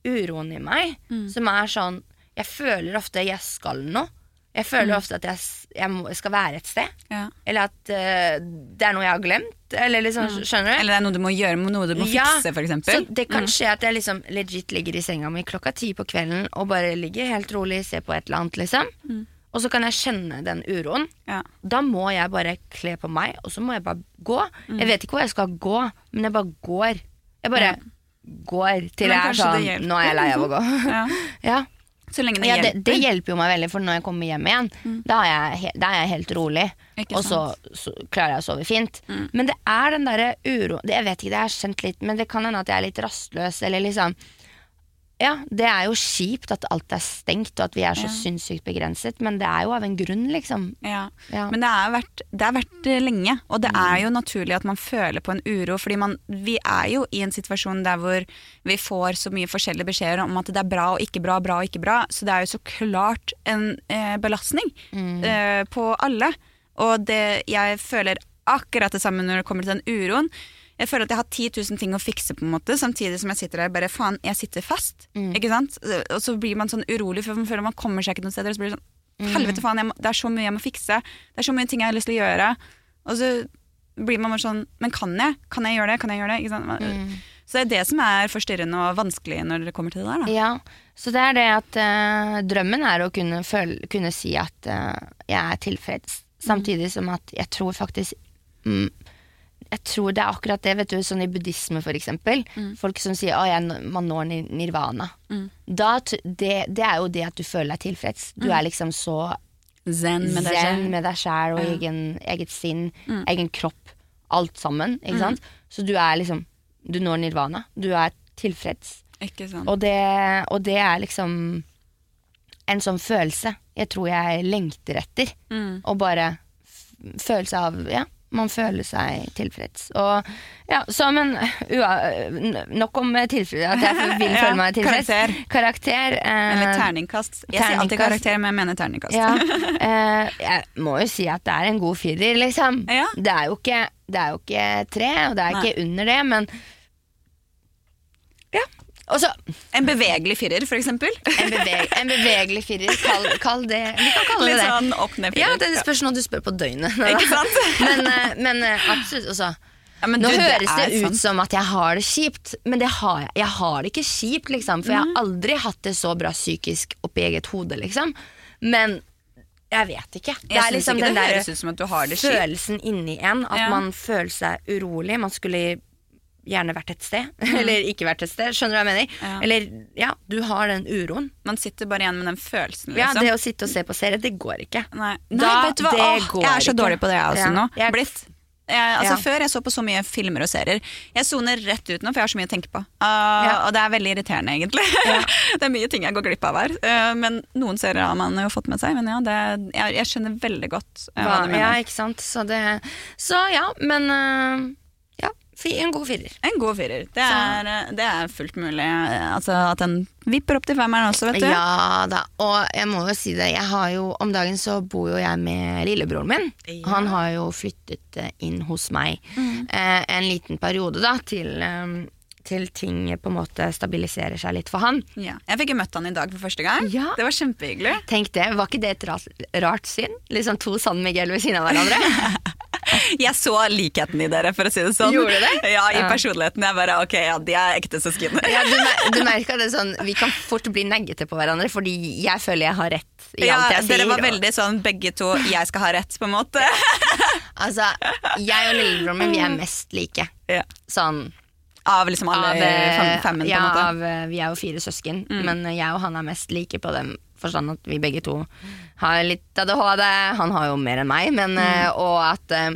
uroen i meg Mm. som er sånn Jeg føler ofte jeg skal noe. Jeg føler Mm. ofte at jeg, jeg, må, jeg skal være et sted. Ja. Eller at uh, det er noe jeg har glemt. Eller liksom? Mm. Eller det er noe du må gjøre, noe du må Ja, fikse, for Så det kan skje at jeg liksom legit ligger i senga mi klokka ti på kvelden og bare ligger helt rolig, ser på et eller annet, liksom. Mm. Og så kan jeg kjenne den uroen. Ja. Da må jeg bare kle på meg, og så må jeg bare gå. Mm. Jeg vet ikke hvor jeg skal gå, men jeg bare går. Jeg bare går til Men jeg er sånn Nå er jeg lei av å gå. Ja. ja. Så lenge det ja, det, hjelper. det hjelper jo meg veldig, for når jeg kommer hjem igjen, da, er jeg, da er jeg helt rolig. Ikke Og så, så klarer jeg å sove fint. Men det er den derre uro det, Jeg vet ikke, det har jeg skjønt litt, men det kan hende at jeg er litt rastløs, eller liksom Ja, det er jo kjipt at alt er stengt, og at vi er så Ja. sinnssykt begrenset, men det er jo av en grunn, liksom. Ja. Ja. Men det har vært, vært lenge, og det er jo naturlig at man føler på en uro. fordi man, vi er jo i en situasjon der hvor vi får så mye forskjellige beskjeder om at det er bra og ikke bra, bra og ikke bra. Så det er jo så klart en eh, belastning eh, på alle. Og det, jeg føler akkurat det samme når det kommer til den uroen. Jeg føler at jeg har 10 000 ting å fikse, på en måte samtidig som jeg sitter der bare faen, jeg sitter fast. Ikke sant? Og så blir man sånn urolig, for man føler man kommer seg ikke noen steder. Og så blir det sånn Helvete faen, jeg må, det er så mye jeg må fikse. Det er så mye ting jeg har lyst til å gjøre. Og så blir man bare sånn Men kan jeg? Kan jeg gjøre det? Kan jeg gjøre det? Ikke sant? Mm. Så det er det som er forstyrrende og vanskelig når det kommer til det der. Da. Ja, så det er det at uh, drømmen er å kunne, føle, kunne si at uh, jeg er tilfreds, samtidig som at jeg tror faktisk mm, Jeg tror det er akkurat det, vet du, sånn i buddhisme for eksempel. Folk som sier at man når nirvana. nirvana. Da, det, det er jo det at du føler deg tilfreds. Du er liksom så Zen med deg sjæl og Ja. egen, eget sinn, egen kropp, alt sammen. Ikke sant? Så du er liksom Du når nirvana. Du er tilfreds. Ikke sant? Og det, og det er liksom en sånn følelse jeg tror jeg lengter etter. Mm. Og bare følelse av Ja, man føler seg tilfreds. Og ja, så men ua, Nok om tilfreds, at jeg vil Ja, føle meg tilfreds. karakter. Karakter. eh, Eller terningkast. Jeg sier alltid terningkast. karakter, men jeg mener terningkast. ja, eh, jeg må jo si at det er en god firer, liksom. Ja. Det, er ikke, det er jo ikke tre, og det er Nei. ikke under det, men Ja. Og så En bevegelig firer, for eksempel. en, beveg, en bevegelig firer, kall, kall det Vi kan kalle Litt det det. sånn opp-ned-firer. Ja, det spørs når du spør på døgnet. Ikke sant? Men, eh, men eh, absolutt, altså. Ja, men Nå du, høres det, det ut sant. som at jeg har det kjipt, men det har jeg. Jeg har det ikke kjipt, liksom. For jeg har aldri hatt det så bra psykisk oppi eget hode, liksom. Men jeg vet ikke. Det Jeg er liksom ikke den det der det kjipt. følelsen inni en, at Ja. man føler seg urolig. Man skulle gjerne vært et sted, eller ikke vært et sted. Skjønner du hva jeg mener? Ja. Eller ja, du har den uroen. Man sitter bare igjen med den følelsen, liksom. Ja, det å sitte og se på serie, det går ikke. Nei, Da- Nei vet du hva? det Åh, jeg er så dårlig på det jeg også Ja, nå. jeg- Blitt. Jeg, altså Ja. Før jeg så på så mye filmer og serier. Jeg soner rett ut nå, for jeg har så mye å tenke på. Uh, Ja. Og det er veldig irriterende, egentlig. det er mye ting jeg går glipp av her. Uh, men noen serier har man jo fått med seg. Men ja, det, jeg, jeg skjønner veldig godt uh, hva Hva, du ja, ikke sant. Så, det, så ja, men ja, fi- en god firer. En god firer. Det er, uh, det er fullt mulig. uh, Altså At den vipper opp til femmeren også, vet du. Ja da, og jeg må jo si det. Jeg har jo, om dagen så bor jo jeg med lillebroren min. Ja. Han har jo flyttet eh, inn hos meg eh, en liten periode da, til, um, til ting på en måte stabiliserer seg litt for han. Ja. Jeg fikk jo møtt han i dag for første gang. Ja. Det var kjempehyggelig. Tenk det, var ikke det et rart, rart syn? Liksom to San Miguel ved siden av hverandre? Jeg så likheten i dere, for å si det sånn. Gjorde du det? Ja, i Ja. personligheten. Jeg bare, ok, ja, de er ekte søsken. ja, du, mer- du merker det sånn, Vi kan fort bli neggete på hverandre, fordi jeg føler jeg har rett i Ja, alt jeg sier. dere var og- veldig sånn begge to 'jeg skal ha rett', på en måte. Altså, jeg og lillebroren min, vi er mest like. Ja. Sånn Av liksom alle av, fem, femmen, ja, på en måte. Av, eh, vi er jo fire søsken, men eh, jeg og han er mest like på den forstand at vi begge to har litt ADHD. Han har jo mer enn meg, men mm. Og at eh,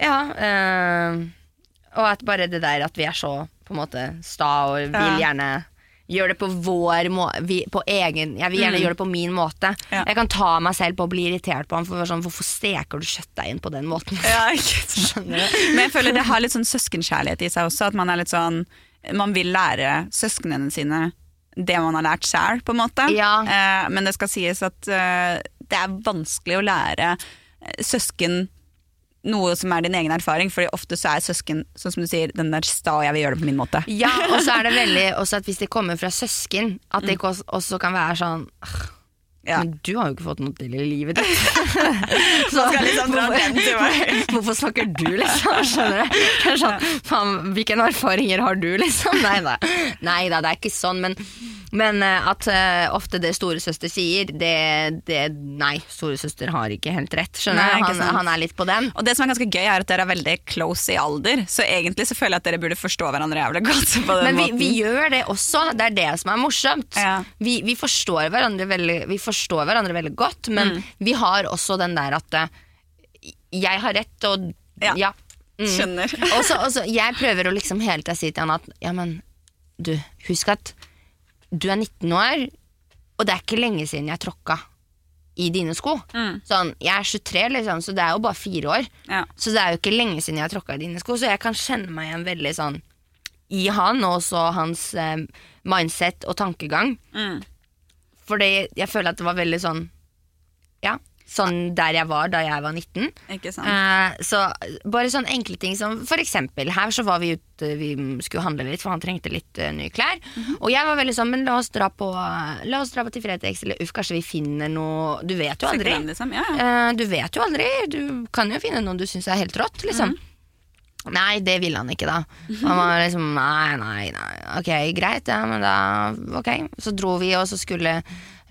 Ja. eh, og at bare det der at vi er så på en måte sta og vil Ja. gjerne gjør det på vår måte på egen, Jeg vil gjerne gjøre det på min måte. Mm. Ja. Jeg kan ta meg selv på å bli irritert på ham for sånn, hvorfor steker du kjøttdeigen på den måten? Du? Men jeg føler det har litt sånn søskenkjærlighet i seg også. At man er litt sånn Man vil lære søsknene sine det man har lært sjæl, på en måte. Ja. Eh, men det skal sies at eh, det er vanskelig å lære eh, søsken noe som er din egen erfaring, Fordi ofte så er søsken sånn som du sier, den der sta, og jeg vil gjøre det på min måte. Ja, og så er det veldig også at hvis det kommer fra søsken, at det ikke også, kan være sånn «Åh, Ja. Men du har jo ikke fått noe til i livet ditt. så, liksom meg. Hvorfor snakker du, liksom? Skjønner du? Sånn, faen, hvilke erfaringer har du, liksom? Nei da, det er ikke sånn, men, men eh, at uh, ofte det storesøster sier, det, det Nei, storesøster har ikke helt rett, skjønner du? Han, han er litt på den. Og det som er ganske gøy, er at dere er veldig close i alder, så egentlig så føler jeg at dere burde forstå hverandre jævlig godt. Men vi, vi gjør det også, det er det som er morsomt. Ja. Vi, vi, forstår hverandre veldig, vi forstår hverandre veldig godt, men Mm. vi har også den der at eh, jeg har rett, og Ja. ja. Mm. Skjønner. også, også, jeg prøver å liksom hele tida si til han at ja, men du, husk at du er 19 år, og det er ikke lenge siden jeg tråkka i dine sko. Mm. Sånn, jeg er 23, liksom, så det er jo bare fire år. Ja. Så det er jo ikke lenge siden jeg har tråkka i dine sko, så jeg kan kjenne meg igjen veldig sånn i han, og også hans eh, mindset og tankegang. Mm. Fordi jeg føler at det var veldig sånn Ja, sånn der jeg var da jeg var 19. Ikke sant? Eh, så bare sånne enkle ting som for eksempel her så var vi ute, vi skulle handle litt, for han trengte litt uh, nye klær. Mhm. Og jeg var veldig sånn, men la oss dra på La oss dra på til Fretex, eller uff, kanskje vi finner noe Du vet jo aldri. Liksom. ja, ja. Eh, du vet jo aldri. Du kan jo finne noe du syns er helt rått, liksom. Mhm. Nei, det ville han ikke, da. Han var liksom nei, nei, nei. Ok, greit, ja, men da Ok. Så dro vi, og så skulle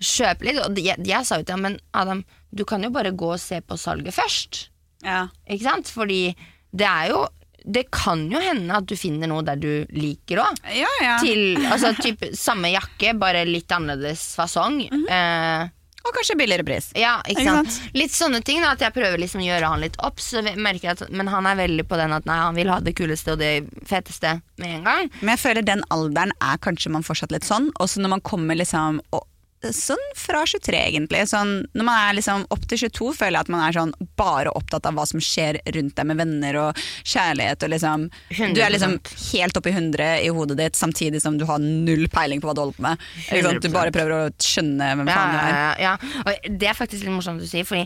kjøpe litt. Og jeg, jeg sa jo til ham, men Adam, du kan jo bare gå og se på salget først. ja. Ikke sant? Fordi det er jo Det kan jo hende at du finner noe der du liker òg. Ja, ja. Til altså, typ, samme jakke, bare litt annerledes fasong. eh, Og kanskje billigere pris. ja, ikke, Ikke sant? sant? Litt sånne ting da At jeg prøver liksom å gjøre han litt opp så jeg at, Men han er veldig på den at nei, han vil ha det kuleste og det feteste Med en gang Men jeg føler den alderen er kanskje man fortsatt litt sånn. Også når man kommer liksom og, Sånn fra 23, egentlig. Sånn, når man er liksom opp til 22, føler jeg at man er sånn bare opptatt av hva som skjer rundt deg med venner og kjærlighet. Og liksom, du er liksom 100%. helt oppi 100 i hodet ditt, samtidig som du har null peiling på hva du holder på med. Ikke? Du bare prøver å skjønne hvem ja, faen du er. ja, ja. Og det er faktisk litt morsomt du sier Fordi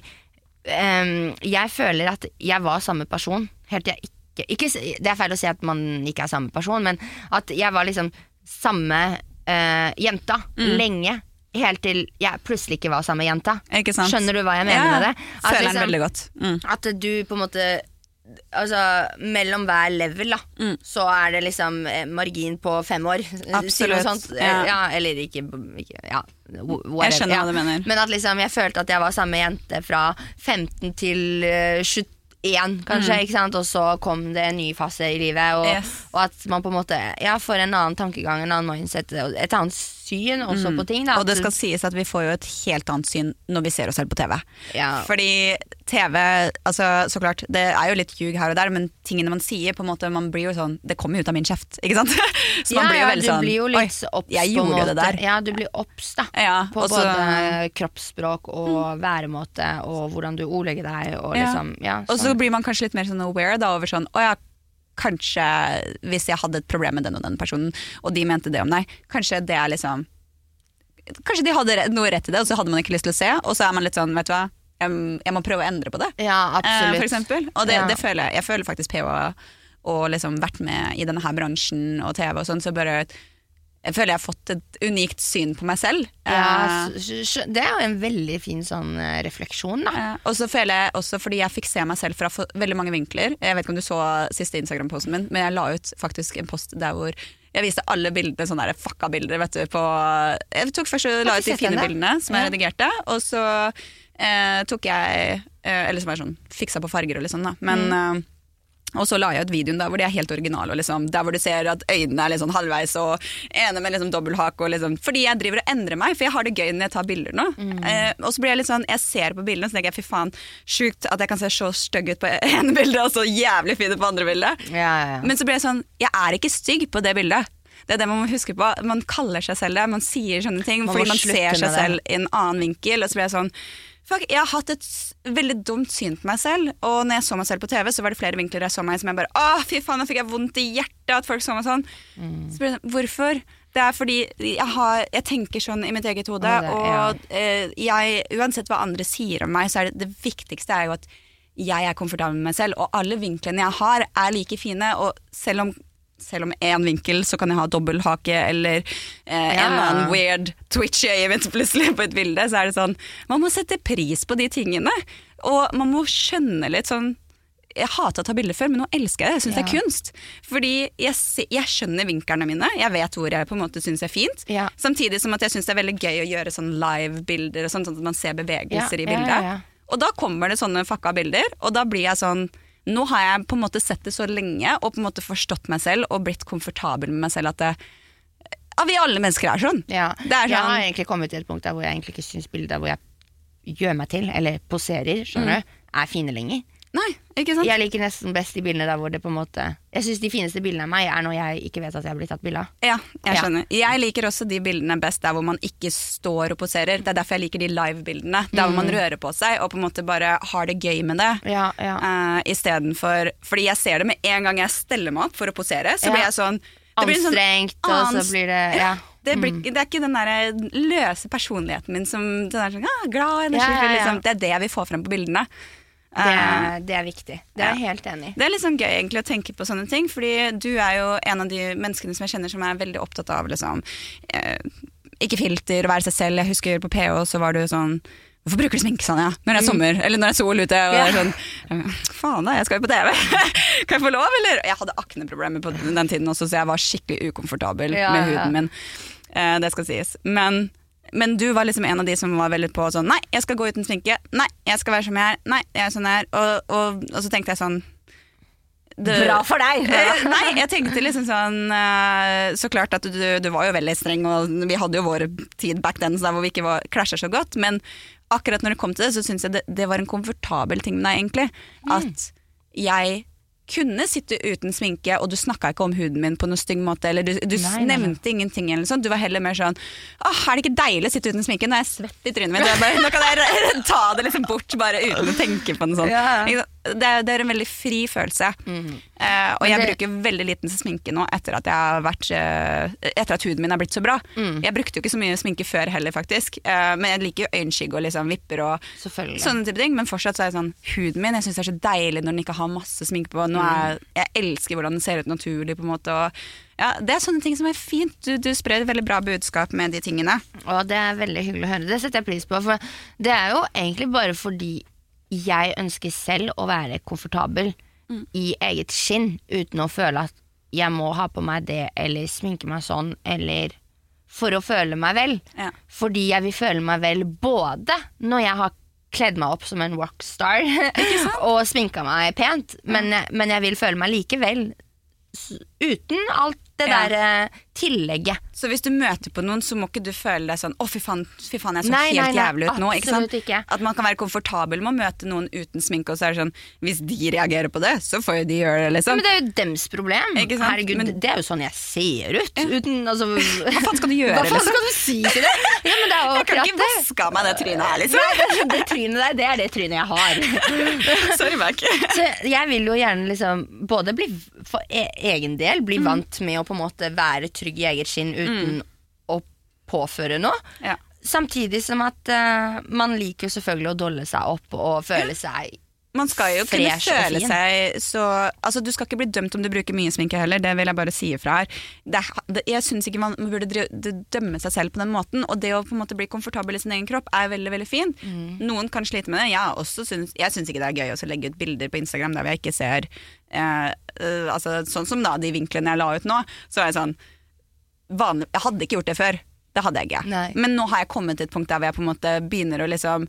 um, jeg føler at jeg var samme person Helt til jeg ikke, ikke Det er feil å si at man ikke er samme person Men at jeg var liksom samme uh, jenta Mm. Lenge Helt til jeg plutselig ikke var samme jenta? Skjønner du hva jeg mener Ja, med det? At Føler den liksom- veldig godt. Mm. At du på en måte Altså, mellom hver level, da, Mm. så er det liksom eh, margin på fem år. Absolutt, Sånt. Eh, ja. Ja, eller ikke, ikke Ja, Whatever. Jeg skjønner ja. hva du mener. Men at liksom jeg følte at jeg var samme jente fra 15 til 21, kanskje. ikke sant? Og så kom det en ny fase i livet, og, Mm. Yes. og at man på en måte ja, får en annen tankegang, en annen mindset, et annet syn også på ting. Da. Mm. Og det skal sies at vi får jo et helt annet syn når vi ser oss selv på TV. ja. Fordi TV, altså så klart, det er jo litt ljug her og der, men tingene man sier, på en måte, man blir jo sånn Det kommer jo ut av min kjeft, ikke sant? Så man ja, blir jo ja, veldig du sånn blir jo Oi, jeg gjorde jo det der. Ja, du blir obs da. Ja, På også, både kroppsspråk og væremåte og hvordan du ordlegger deg. Og, liksom, ja, Og så sånn. blir man kanskje litt mer sånn aware da, over sånn Å ja, kanskje hvis jeg hadde et problem med den og den personen, og de mente det om deg, kanskje det er liksom Kanskje de hadde noe rett i det, og så hadde man ikke lyst til å se, og så er man litt sånn, vet du hva, jeg, jeg må prøve å endre på det. ja, Eh, absolutt. for eksempel. Og det, Ja. det føler jeg. Jeg føler faktisk PH og liksom vært med i denne her bransjen og TV og sånn, så bare jeg føler jeg har fått et unikt syn på meg selv. ja, Eh, det er jo en veldig fin sånn eh, refleksjon, da. Ja, og så føler jeg også, fordi jeg fikk se meg selv fra veldig mange vinkler Jeg vet ikke om du så siste Instagram-posten min, men jeg la ut faktisk en post der hvor jeg viste alle bildene, sånne der fucka bilder, vet du, på Jeg tok først og la ut de fine den, bildene som jeg redigerte, og så eh, tok jeg eh, Eller som er sånn fiksa på farger og litt sånn, da. Men Mm. Og så la jeg ut videoen der hvor de er helt originale. Og liksom, der hvor du ser at øynene er sånn halvveis, og ene med liksom dobbelthake. Og liksom, fordi jeg driver og endrer meg, for jeg har det gøy når jeg tar bilder nå. Mm. Eh, og så blir jeg litt sånn, jeg ser på bildene så tenker jeg fy faen, sjukt at jeg kan se så stygg ut på ene bildet og så jævlig fin ut på andre bildet. Ja, ja, ja. Men så blir jeg sånn, jeg er ikke stygg på det bildet. Det er det man må huske på. Man kaller seg selv det, man sier sånne ting Man fordi man ser seg selv i en annen vinkel. Og så blir jeg sånn Fuck, jeg har hatt et veldig dumt syn på meg selv, og når jeg så meg selv på TV, så var det flere vinkler jeg så meg som jeg bare Å, fy faen, nå fikk jeg vondt i hjertet at folk så meg sånn. Mm. Så jeg sånn, Hvorfor? Det er fordi jeg, har, jeg tenker sånn i mitt eget hode, det- ja. og eh, jeg, uansett hva andre sier om meg, så er det det viktigste er jo at jeg er komfortabel med meg selv, og alle vinklene jeg har er like fine, og selv om selv om én vinkel, så kan jeg ha dobbelthake eller eh, en eller annen weird twitchy øye plutselig på et bilde. Så er det sånn Man må sette pris på de tingene. Og man må skjønne litt sånn Jeg hata å ta bilder før, men nå elsker jeg det. Jeg syns det er kunst. Fordi jeg, jeg skjønner vinklene mine. Jeg vet hvor jeg på en måte syns er fint. Ja. Samtidig som at jeg syns det er veldig gøy å gjøre sånn live-bilder, sånn, sånn at man ser bevegelser Ja, i ja, bildet. ja, ja. Og da kommer det sånne fucka bilder, og da blir jeg sånn Nå har jeg på en måte sett det så lenge og på en måte forstått meg selv og blitt komfortabel med meg selv at det, ja, vi alle mennesker er sånn. Ja. Det er Jeg sånn- har egentlig kommet til et punkt der hvor jeg egentlig ikke syns bilder hvor jeg gjør meg til, eller poserer, skjønner du, er fine lenger. Nei, ikke sant? Jeg liker nesten best de bildene der hvor det på en måte Jeg syns de fineste bildene av meg er når jeg ikke vet at jeg blitt tatt bilde av. Ja, jeg Ja. skjønner. Jeg liker også de bildene best der hvor man ikke står og poserer. Det er derfor jeg liker de live-bildene. Der hvor man rører på seg og på en måte bare har det gøy med det. Ja, ja. Uh, Istedenfor Fordi jeg ser det med en gang jeg steller meg opp for å posere, så Ja. blir jeg sånn blir sånn Anstrengt, og så blir det Ja. Det, blir, det er ikke den der løse personligheten min som den er sånn, ah, glad, Ja, energifull. ja, ja. Liksom. Det er det jeg vil få frem på bildene. Det, er- det er viktig. Det er jeg helt enig i. det er litt sånn gøy egentlig å tenke på sånne ting, fordi du er jo en av de menneskene som jeg kjenner som er veldig opptatt av liksom, eh, ikke filter, være seg selv. Jeg husker på PH så var du sånn Hvorfor bruker du sminke sånn, ja? Når det er sommer, eller når det er sol ute. Og Ja. er sånn, «Eh, Faen da, jeg skal jo på TV! kan jeg få lov, eller? Jeg hadde akneproblemer på den tiden også, så jeg var skikkelig ukomfortabel Ja, med ja. huden min. Eh, det skal sies. Men, men du var liksom en av de som var veldig på sånn Nei, jeg skal gå uten sminke. Nei, jeg skal være som jeg er. Nei, jeg er sånn jeg er. Og, og, og så tenkte jeg sånn du, Bra for deg! Eh, Nei, jeg tenkte liksom sånn eh, Så klart at du, du var jo veldig streng, og vi hadde jo vår tid back then så der hvor vi ikke var, klasja så godt. Men akkurat når det kom til det, så syns jeg det, det var en komfortabel ting med deg, egentlig. At jeg kunne sitte uten sminke, og du snakka ikke om huden min på noen stygg måte. Eller du, du Nei, nei, nei. nevnte ingenting. Eller sånt. Du var heller mer sånn Åh, er det ikke deilig å sitte uten sminke? Nå er jeg svett i trynet mitt. Bare, nå kan jeg ta det liksom bort, bare uten å tenke på det sånn. Ja. Det, er- det er en veldig fri følelse. Eh, og det, jeg bruker veldig liten sminke nå etter at, vært, eh, etter at huden min er blitt så bra. Mm. Jeg brukte jo ikke så mye sminke før heller, faktisk. Eh, men jeg liker jo øyenskygge og liksom vipper og sånne type ting. Men fortsatt så er det sånn huden min Jeg syns det er så deilig når den ikke har masse sminke på. Er, jeg elsker hvordan den ser ut naturlig, på en måte. Og, ja, det er sånne ting som er fint. Du, du sprer et veldig bra budskap med de tingene. Og det er veldig hyggelig å høre. Det setter jeg pris på. For det er jo egentlig bare fordi jeg ønsker selv å være komfortabel i eget skinn, uten å føle at jeg må ha på meg det, eller sminke meg sånn, eller for å føle meg vel. Ja. Fordi jeg vil føle meg vel både når jeg har kledd meg opp som en rockstar og sminka meg pent, men, men jeg vil føle meg likevel uten alt det Ja. der eh, tillegget. Så hvis du møter på noen, så må ikke du føle deg sånn 'Å, fy faen, fy faen jeg så Nei, helt nei, nei, jævlig ut nå'. Ikke ikke. At man kan være komfortabel med å møte noen uten sminke, og så er det sånn Hvis de reagerer på det, så får jo de gjøre det, liksom. Men det er jo dems problem. Herregud, Men- det er jo sånn jeg ser ut. Uten, altså, Hva faen skal du gjøre, Hva faen liksom? skal du si til det? Ja, men det Jeg kan ikke det. vaske av meg det trynet her, liksom. Nei, det, trynet der, det er det trynet jeg har. Sorry, Mac. Jeg vil jo gjerne liksom både bli for e egen del bli vant med å på en måte være trygg i eget skinn uten å påføre noe. Ja. Samtidig som at uh, man liker jo selvfølgelig å dolle seg opp og føle seg Man skal jo kunne føle seg så Altså, Du skal ikke bli dømt om du bruker mye sminke heller, det vil jeg bare si ifra her. Det, det, jeg syns ikke man burde dømme seg selv på den måten. Og det å på en måte bli komfortabel i sin egen kropp er veldig veldig fint. Noen kan slite med det. Jeg, syns, jeg syns ikke det er gøy å legge ut bilder på Instagram der jeg ikke ser eh, eh, altså, Sånn som da de vinklene jeg la ut nå, så er jeg sånn vanlig, Jeg hadde ikke gjort det før. Det hadde jeg ikke. Nei. Men nå har jeg kommet til et punkt der hvor jeg på en måte begynner å liksom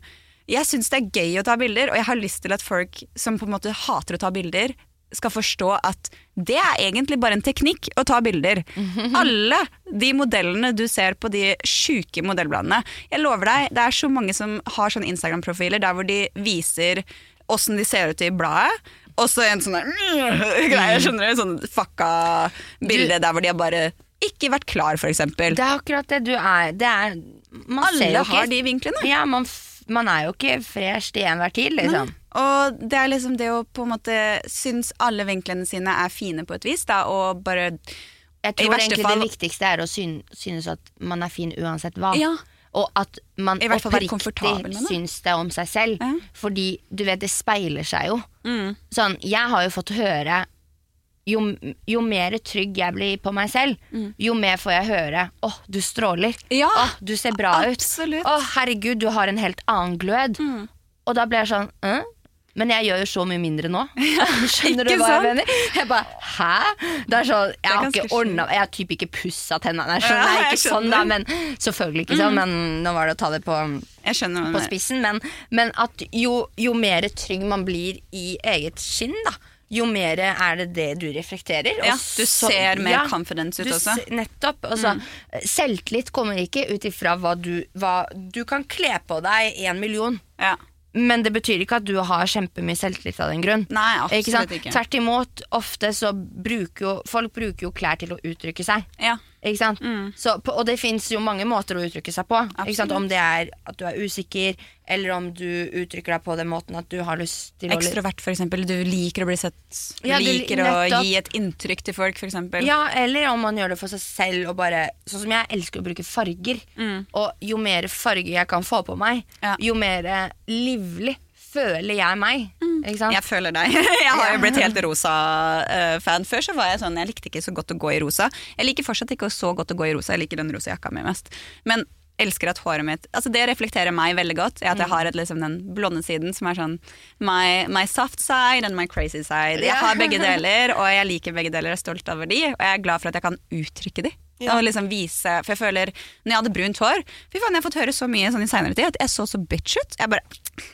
Jeg syns det er gøy å ta bilder, og jeg har lyst til at folk som på en måte hater å ta bilder, skal forstå at det er egentlig bare en teknikk å ta bilder. Alle de modellene du ser på de sjuke modellbladene. Jeg lover deg, det er så mange som har sånne Instagram-profiler der hvor de viser åssen de ser ut i bladet. Og så en sånn greie, skjønner du? Sånn fucka bilde der hvor de har bare ikke vært klar, eksempel. Det er akkurat det du er. Det er man ser Alle jo ikke, har de vinklene. Ja, man, man er jo ikke fresh til enhver tid, liksom. Og det er liksom det å på en måte synes alle vinklene sine er fine på et vis, da, og bare Jeg tror egentlig fall- det viktigste er å synes at man er fin uansett hva. Ja. Og at man oppriktig syns det om seg selv. Ja. Fordi du vet, det speiler seg jo. Mm. Sånn, jeg har jo fått høre jo, jo mer trygg jeg blir på meg selv, jo mer får jeg høre 'Å, du stråler'. Mm. Ja, 'Å, du ser bra ut'. 'Å, oh, herregud, du har en helt annen glød. Mm. Og da blir jeg sånn «Hæ? Men jeg gjør jo så mye mindre nå. Skjønner du hva sant? jeg mener? Jeg bare, hæ? Det er sånn, jeg har ikke ordna Jeg har typ ikke pussa tennene. Ja, skjønner, ja, jeg ikke sånn da, men. Mm. Selvfølgelig ikke sånn, men nå var det å ta det på Jeg skjønner på spissen, men, men at jo, jo mer trygg man blir i eget skinn, da, jo mer er det det du reflekterer. Ja, du ser mer ja, confidence ut også. Mm. Nettopp. Altså, Selvtillit kommer ikke ut ifra hva du hva, Du kan kle på deg en million. Ja. Men det betyr ikke at du har kjempemye selvtillit av den grunn. Nei, absolutt Ikke ikke. Tvert imot, ofte så bruker jo folk bruker jo klær til å uttrykke seg. Ja. Mm. Så, og det fins jo mange måter å uttrykke seg på. Om det er at du er usikker, eller om du uttrykker deg på den måten at du har lyst til å Ekstrovert, eksempel. Du liker å bli sett. Du Ja, liker å gi et inntrykk til folk, eksempel. Ja, eller om man gjør det for seg selv og bare Sånn som jeg elsker å bruke farger. Og jo mer farger jeg kan få på meg, Mm. Ja. jo mer livlig føler jeg meg. Ikke sant? Jeg føler deg. Jeg har jo blitt helt rosa-fan. Før så var jeg sånn, jeg likte ikke så godt å gå i rosa. Jeg liker fortsatt ikke så godt å gå i rosa, jeg liker den rosa jakka mi mest. Men elsker at håret mitt Altså Det reflekterer meg veldig godt. At jeg har et, liksom, den blonde siden som er sånn my, my soft side and my crazy side. Jeg har begge deler, og jeg liker begge deler. Jeg er stolt over de, og jeg er glad for at jeg kan uttrykke de. Og liksom vise, for jeg føler Når jeg hadde brunt hår Fy faen, jeg har fått høre så mye sånn i senere tid at jeg så så bitch ut. Jeg bare?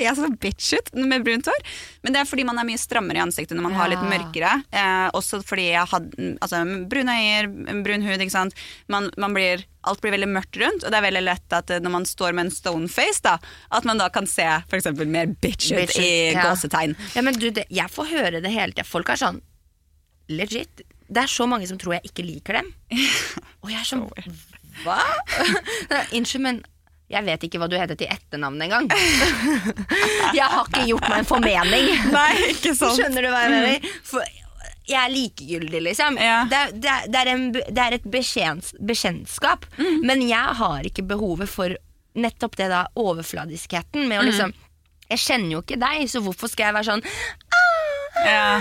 Jeg så bitch ut med brunt hår. Men det er fordi man er mye strammere i ansiktet når man har litt mørkere. Eh, også fordi jeg hadde altså, brune øyer, brun hud. Ikke sant? Man, man blir, alt blir veldig mørkt rundt, og det er veldig lett at når man står med en stone face, da, at man da kan se eksempel mer bitch ut Bitch ut, i ja. gåsetegn. Ja, men du, det, jeg får høre det hele tida. Folk er sånn legit. Det er så mange som tror jeg ikke liker dem. Og jeg er sånn Hva? Unnskyld, men jeg vet ikke hva du heter til etternavn engang. jeg har ikke gjort meg en formening. Nei, ikke sant. Skjønner du hva jeg mener? For jeg er likegyldig, liksom. Ja. Det, det, det, er en, det er et bekjens, bekjentskap. Men jeg har ikke behovet for nettopp det da overfladiskheten med å liksom Jeg kjenner jo ikke deg, så hvorfor skal jeg være sånn Ja.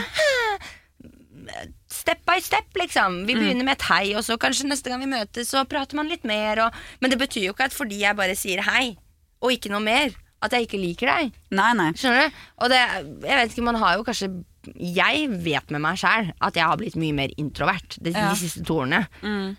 Step by step, liksom. Vi begynner med et hei, og så kanskje neste gang vi møtes, så prater man litt mer. Og, men det betyr jo ikke at fordi jeg bare sier hei, og ikke noe mer, at jeg ikke liker deg. Nei, nei. Skjønner du? Og det, jeg vet ikke, man har jo kanskje Jeg vet med meg sjæl at jeg har blitt mye mer introvert de, Ja. de siste to årene.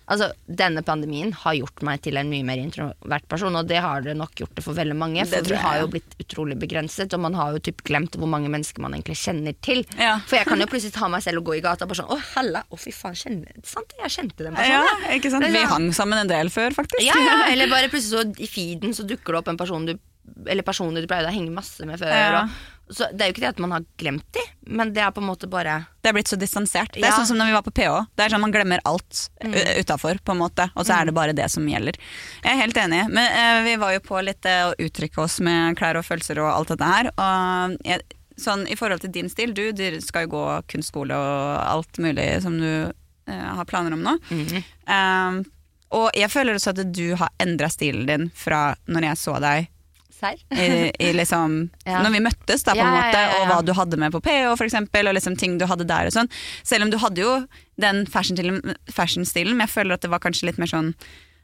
Altså, Denne pandemien har gjort meg til en mye mer introvert person, og det har det nok gjort det for veldig mange. For vi har jo blitt utrolig begrenset, og man har jo typ glemt hvor mange mennesker man egentlig kjenner til. Ja. For jeg kan jo plutselig ta meg selv og gå i gata og bare sånn Å, hella, å fy faen, kjenner sant? Jeg kjente den personen. Ja, ikke sant? Vi hang sammen en del før, faktisk. ja, ja, eller bare plutselig så i feeden så dukker det opp en person du Eller personer du pleide å henge masse med før. Ja. Og, så det er jo ikke det at man har glemt de, men det er på en måte bare Det er blitt så distansert. Det er Ja. sånn som når vi var på PH. Det er sånn Man glemmer alt mm. utafor, på en måte, og så er det bare det som gjelder. Jeg er helt enig. Men uh, vi var jo på litt uh, å uttrykke oss med klær og følelser og alt dette her. Og jeg, sånn i forhold til din stil, du, du skal jo gå kunstskole og alt mulig som du uh, har planer om nå. Mm. Eh, og jeg føler også at du har endra stilen din fra når jeg så deg Serr? i, i liksom, Ja. Når vi møttes, da, på en måte, og hva du hadde med på PH, for eksempel, og liksom ting du hadde der og sånn. Selv om du hadde jo den fashion-stilen, fashion-stilen, men jeg føler at det var kanskje litt mer sånn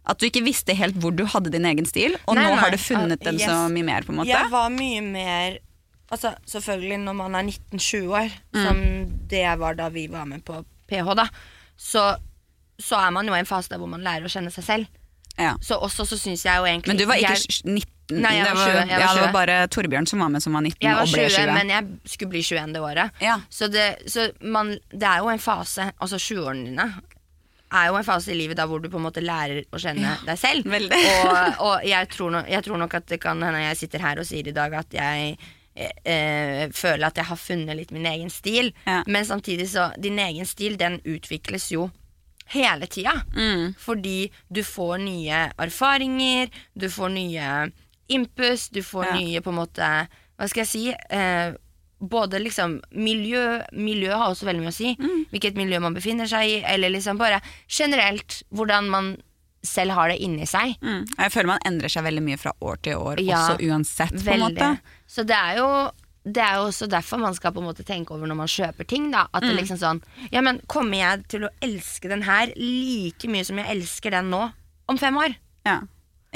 at du ikke visste helt hvor du hadde din egen stil, og Nei, nå nei. har du funnet den Yes. så mye mer, på en måte. Jeg var mye mer Altså Selvfølgelig når man er 19-20 år, Mm. som det var da vi var med på PH, da, så, så er man jo i en fase der hvor man lærer å kjenne seg selv. Ja. Så også så syns jeg jo egentlig Men du var ikke jeg, 19? Nei, jeg var 20, jeg var ja, det var bare Torbjørn som var med som var 19 jeg var og ble 20, 20. men jeg skulle bli 21 det året. Ja. Så, det, så man, det er jo en fase, altså 20-årene dine er jo en fase i livet da hvor du på en måte lærer å kjenne deg selv. og og jeg, tror no, jeg tror nok at det kan hende jeg sitter her og sier i dag at jeg eh, eh, føler at jeg har funnet litt min egen stil. Ja. Men samtidig så Din egen stil, den utvikles jo hele tida. Mm. Fordi du får nye erfaringer, du får nye impus, du får Ja. nye på en måte Hva skal jeg si? Eh, både liksom miljø Miljø har også veldig mye å si. Mm. Hvilket miljø man befinner seg i, eller liksom bare generelt hvordan man selv har det inni seg. Mm. Jeg føler man endrer seg veldig mye fra år til år, Ja, også uansett. på en måte. Så det er jo det er jo også derfor man skal på en måte tenke over når man kjøper ting. da At Mm. det liksom sånn Ja, men kommer jeg til å elske den her like mye som jeg elsker den nå om fem år? Ja.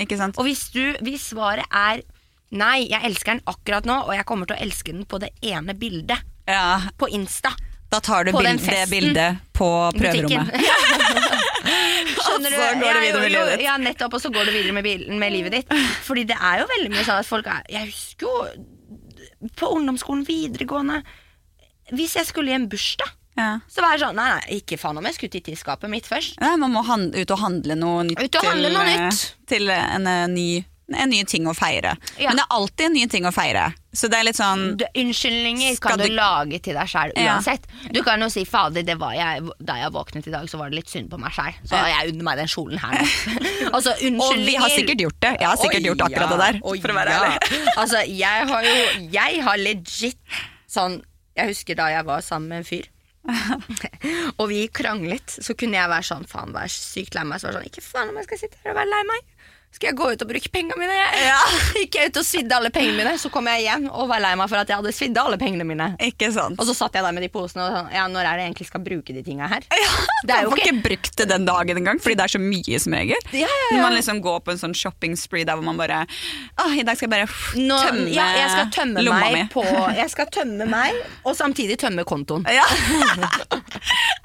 Ikke sant? Og hvis, du, hvis svaret er nei, jeg elsker den akkurat nå, og jeg kommer til å elske den på det ene bildet Ja, på Insta da tar du bild, det bildet på prøverommet. Skjønner du? Så går det videre med livet ditt. Ja, nettopp, og så går du videre med, bilen, med livet ditt. Fordi det er jo veldig mye sånn at folk er Jeg husker jo på ungdomsskolen, videregående Hvis jeg skulle i en bursdag, Ja. så var jeg sånn Nei, nei, ikke faen om jeg skulle titte i skapet mitt først. Nei, man må ut og handle noe nytt, Ut og handle til, noe eh, nytt. til en, en ny, en ny ting å feire. Ja. Men det er alltid en ny ting å feire. Så det er litt sånn Du, unnskyldninger kan du, du- lage til deg sjæl Ja. Du kan jo si 'fader, det var jeg, da jeg våknet i dag, så var det litt synd på meg sjæl'. Så jeg unner meg den kjolen her altså, Og vi har sikkert gjort det. Jeg har sikkert Oi, gjort akkurat ja. det der. Oi, For å være ærlig. altså, jeg har jo Jeg har legit sånn Jeg husker da jeg var sammen med en fyr. Og vi kranglet, så kunne jeg være sånn faen, være sykt lei meg. Så var det sånn, ikke faen om jeg skal sitte her og være lei meg. Skal jeg gå ut og bruke pengene mine? Ja. gikk jeg ut og svidde alle pengene mine, så kom jeg hjem og var lei meg for at jeg hadde svidd alle pengene mine. Ikke sant? Og så satt jeg der med de posene og sånn, ja, når er det jeg egentlig skal bruke de tinga her? Ja, Det er jo ikke- brukt det den dagen engang, fordi det er så mye som regel. Ja, ja, ja. Når man liksom går på en sånn shopping spree der hvor man bare Å, i dag skal jeg bare Nå, tømme ja, jeg skal tømme lomma meg mi. på Jeg skal tømme meg, og samtidig tømme kontoen. Ja.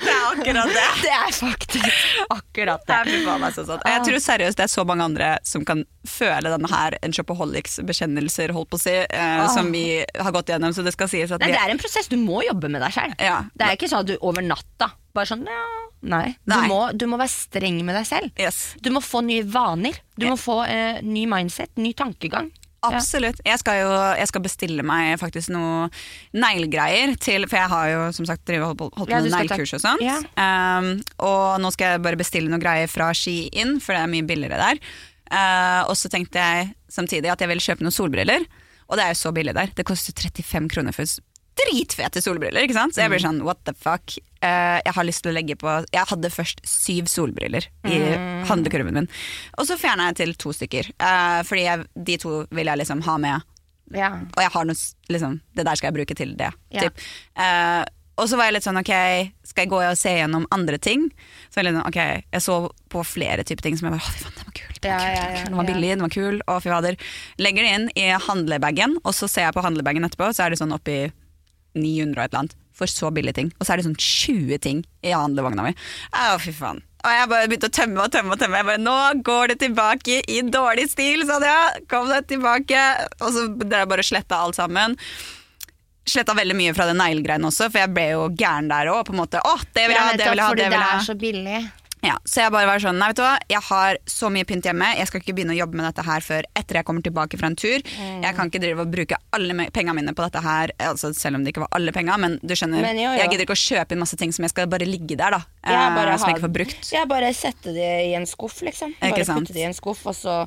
det er akkurat det. Det er faktisk akkurat Det det. er fy faen meg så Jeg tror seriøst det er så mange andre som kan føle denne her en shopaholics bekjennelser, holdt på å si, eh, som vi har gått gjennom. Så det skal sies at Nei, det er en prosess. Du må jobbe med deg sjøl. Ja. Det er ikke sånn at du over natta bare sånn ja, Nei. Du, Nei. Må, du må være streng med deg selv. Yes. Du må få nye vaner. Du må få eh, ny mindset, ny tankegang. Absolutt. Jeg skal jo jeg skal bestille meg faktisk noe neglegreier til For jeg har jo som sagt drivet holdt på, Ja, med neglekurs og sånt. Ja. Um, og nå skal jeg bare bestille noe greier fra Shein, for det er mye billigere der. Uh, og så tenkte jeg samtidig at jeg ville kjøpe noen solbriller. Og det er jo så billig der. Det koster 35 kroner for dritfete solbriller. ikke sant? Så jeg Mm. blir sånn what the fuck. Uh, jeg har lyst til å legge på Jeg hadde først syv solbriller i Mm. handlekurven min. Og så fjerna jeg til to stykker. Uh, fordi jeg, de to vil jeg liksom ha med Ja. og jeg har noe liksom, Det der skal jeg bruke til det. Ja. Typ. Og så var jeg litt sånn, ok, skal jeg gå og se gjennom andre ting? Så jeg litt sånn, ok, jeg så på flere typer ting som jeg bare, å fy faen, den var kul, den var, kul, den var, kul, den var billig, den var kul, å fy fader. Legger det inn i handlebagen, og så ser jeg på handlebagen etterpå, så er det sånn oppi 900 og et eller annet, for så billige ting. Og så er det sånn 20 ting i handlevogna mi. Å, fy faen. Og jeg bare begynte å tømme og tømme og tømme. Jeg bare, Nå går det tilbake i dårlig stil, sa jeg. Kom deg tilbake. Og så drev jeg bare og sletta alt sammen. Sletta veldig mye fra den neglegreiene også, for jeg ble jo gæren der òg. Åh, det vil jeg ha, det vil jeg ha, det vil jeg det ha. er så billig. Ja, så jeg bare var sånn, nei vet du hva, jeg har så mye pynt hjemme, jeg skal ikke begynne å jobbe med dette her før etter jeg kommer tilbake fra en tur. Mm. Jeg kan ikke drive og bruke alle penga mine på dette her, altså selv om det ikke var alle penga, men du skjønner, Men jo, jo. jeg gidder ikke å kjøpe inn masse ting som jeg skal bare ligge der da, Ja, eh, bare som jeg ikke får brukt. Jeg bare sette det i en skuff, liksom. Bare sant? putte det i en skuff, og så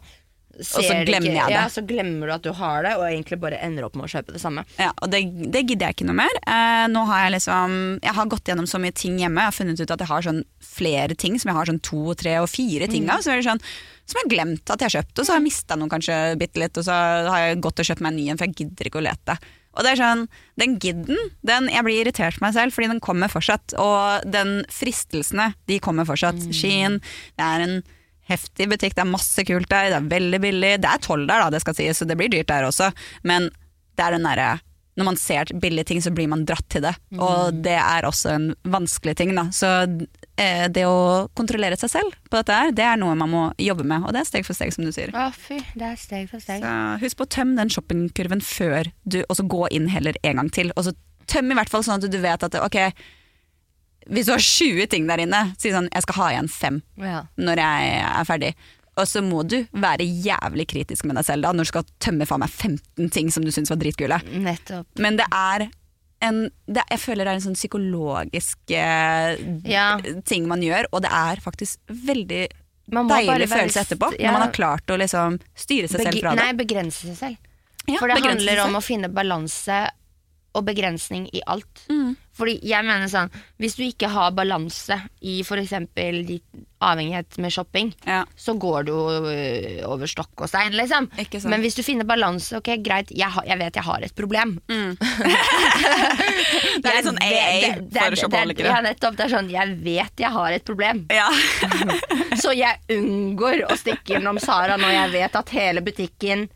ser så glemmer jeg det. Ja, så glemmer du at du har det, og egentlig bare ender opp med å kjøpe det samme. Ja, og det, det gidder jeg ikke noe mer. Eh, nå har jeg liksom Jeg har gått gjennom så mye ting hjemme. Jeg har funnet ut at jeg har sånn flere ting som jeg har sånn to, tre og fire ting Mm. av. Så er det sånn, som jeg har glemt at jeg har kjøpt, og så har jeg mista noen kanskje bitte litt, og så har jeg gått og kjøpt meg en ny en, for jeg gidder ikke å lete. Og det er sånn, Den gidden, den, jeg blir irritert på meg selv, fordi den kommer fortsatt. Og den fristelsene, de kommer fortsatt. Mm. Skien, det er en heftig butikk, det er masse kult der, det er veldig billig. Det er toll der, da, det skal sies, så det blir dyrt der også. Men det er den derre når man ser billige ting, så blir man dratt til det. Og det er også en vanskelig ting. Da. Så eh, det å kontrollere seg selv på dette her, det er noe man må jobbe med. Og det er steg for steg, som du sier. Å, fy. Det er steg for steg. Så husk på å tømme den shoppingkurven før du Og så gå inn heller en gang til. Og så tøm i hvert fall sånn at du vet at ok, hvis du har 20 ting der inne, si sånn jeg skal ha igjen fem Ja. når jeg er ferdig. Og så må du være jævlig kritisk med deg selv da, når du skal tømme faen meg 15 ting som du syns var dritkule. Nettopp. Men det er en det, Jeg føler det er en sånn psykologisk eh, Ja. ting man gjør, og det er faktisk veldig deilig følelse etterpå. ja. Når man har klart å liksom styre seg selv fra det. nei, begrense seg selv. For det handler om å finne balanse og begrensning i alt. Mm. Fordi jeg mener sånn Hvis du ikke har balanse i f.eks. avhengighet med shopping, Ja. så går du øh, over stokk og stein, liksom. Men hvis du finner balanse, ok, greit, jeg, har, jeg vet jeg har et problem. Mm. Det er litt sånn AA for shoppalikere. Ja, nettopp. Det er sånn, jeg vet jeg har et problem. Ja. Så jeg unngår å stikke innom Sara når jeg vet at hele butikken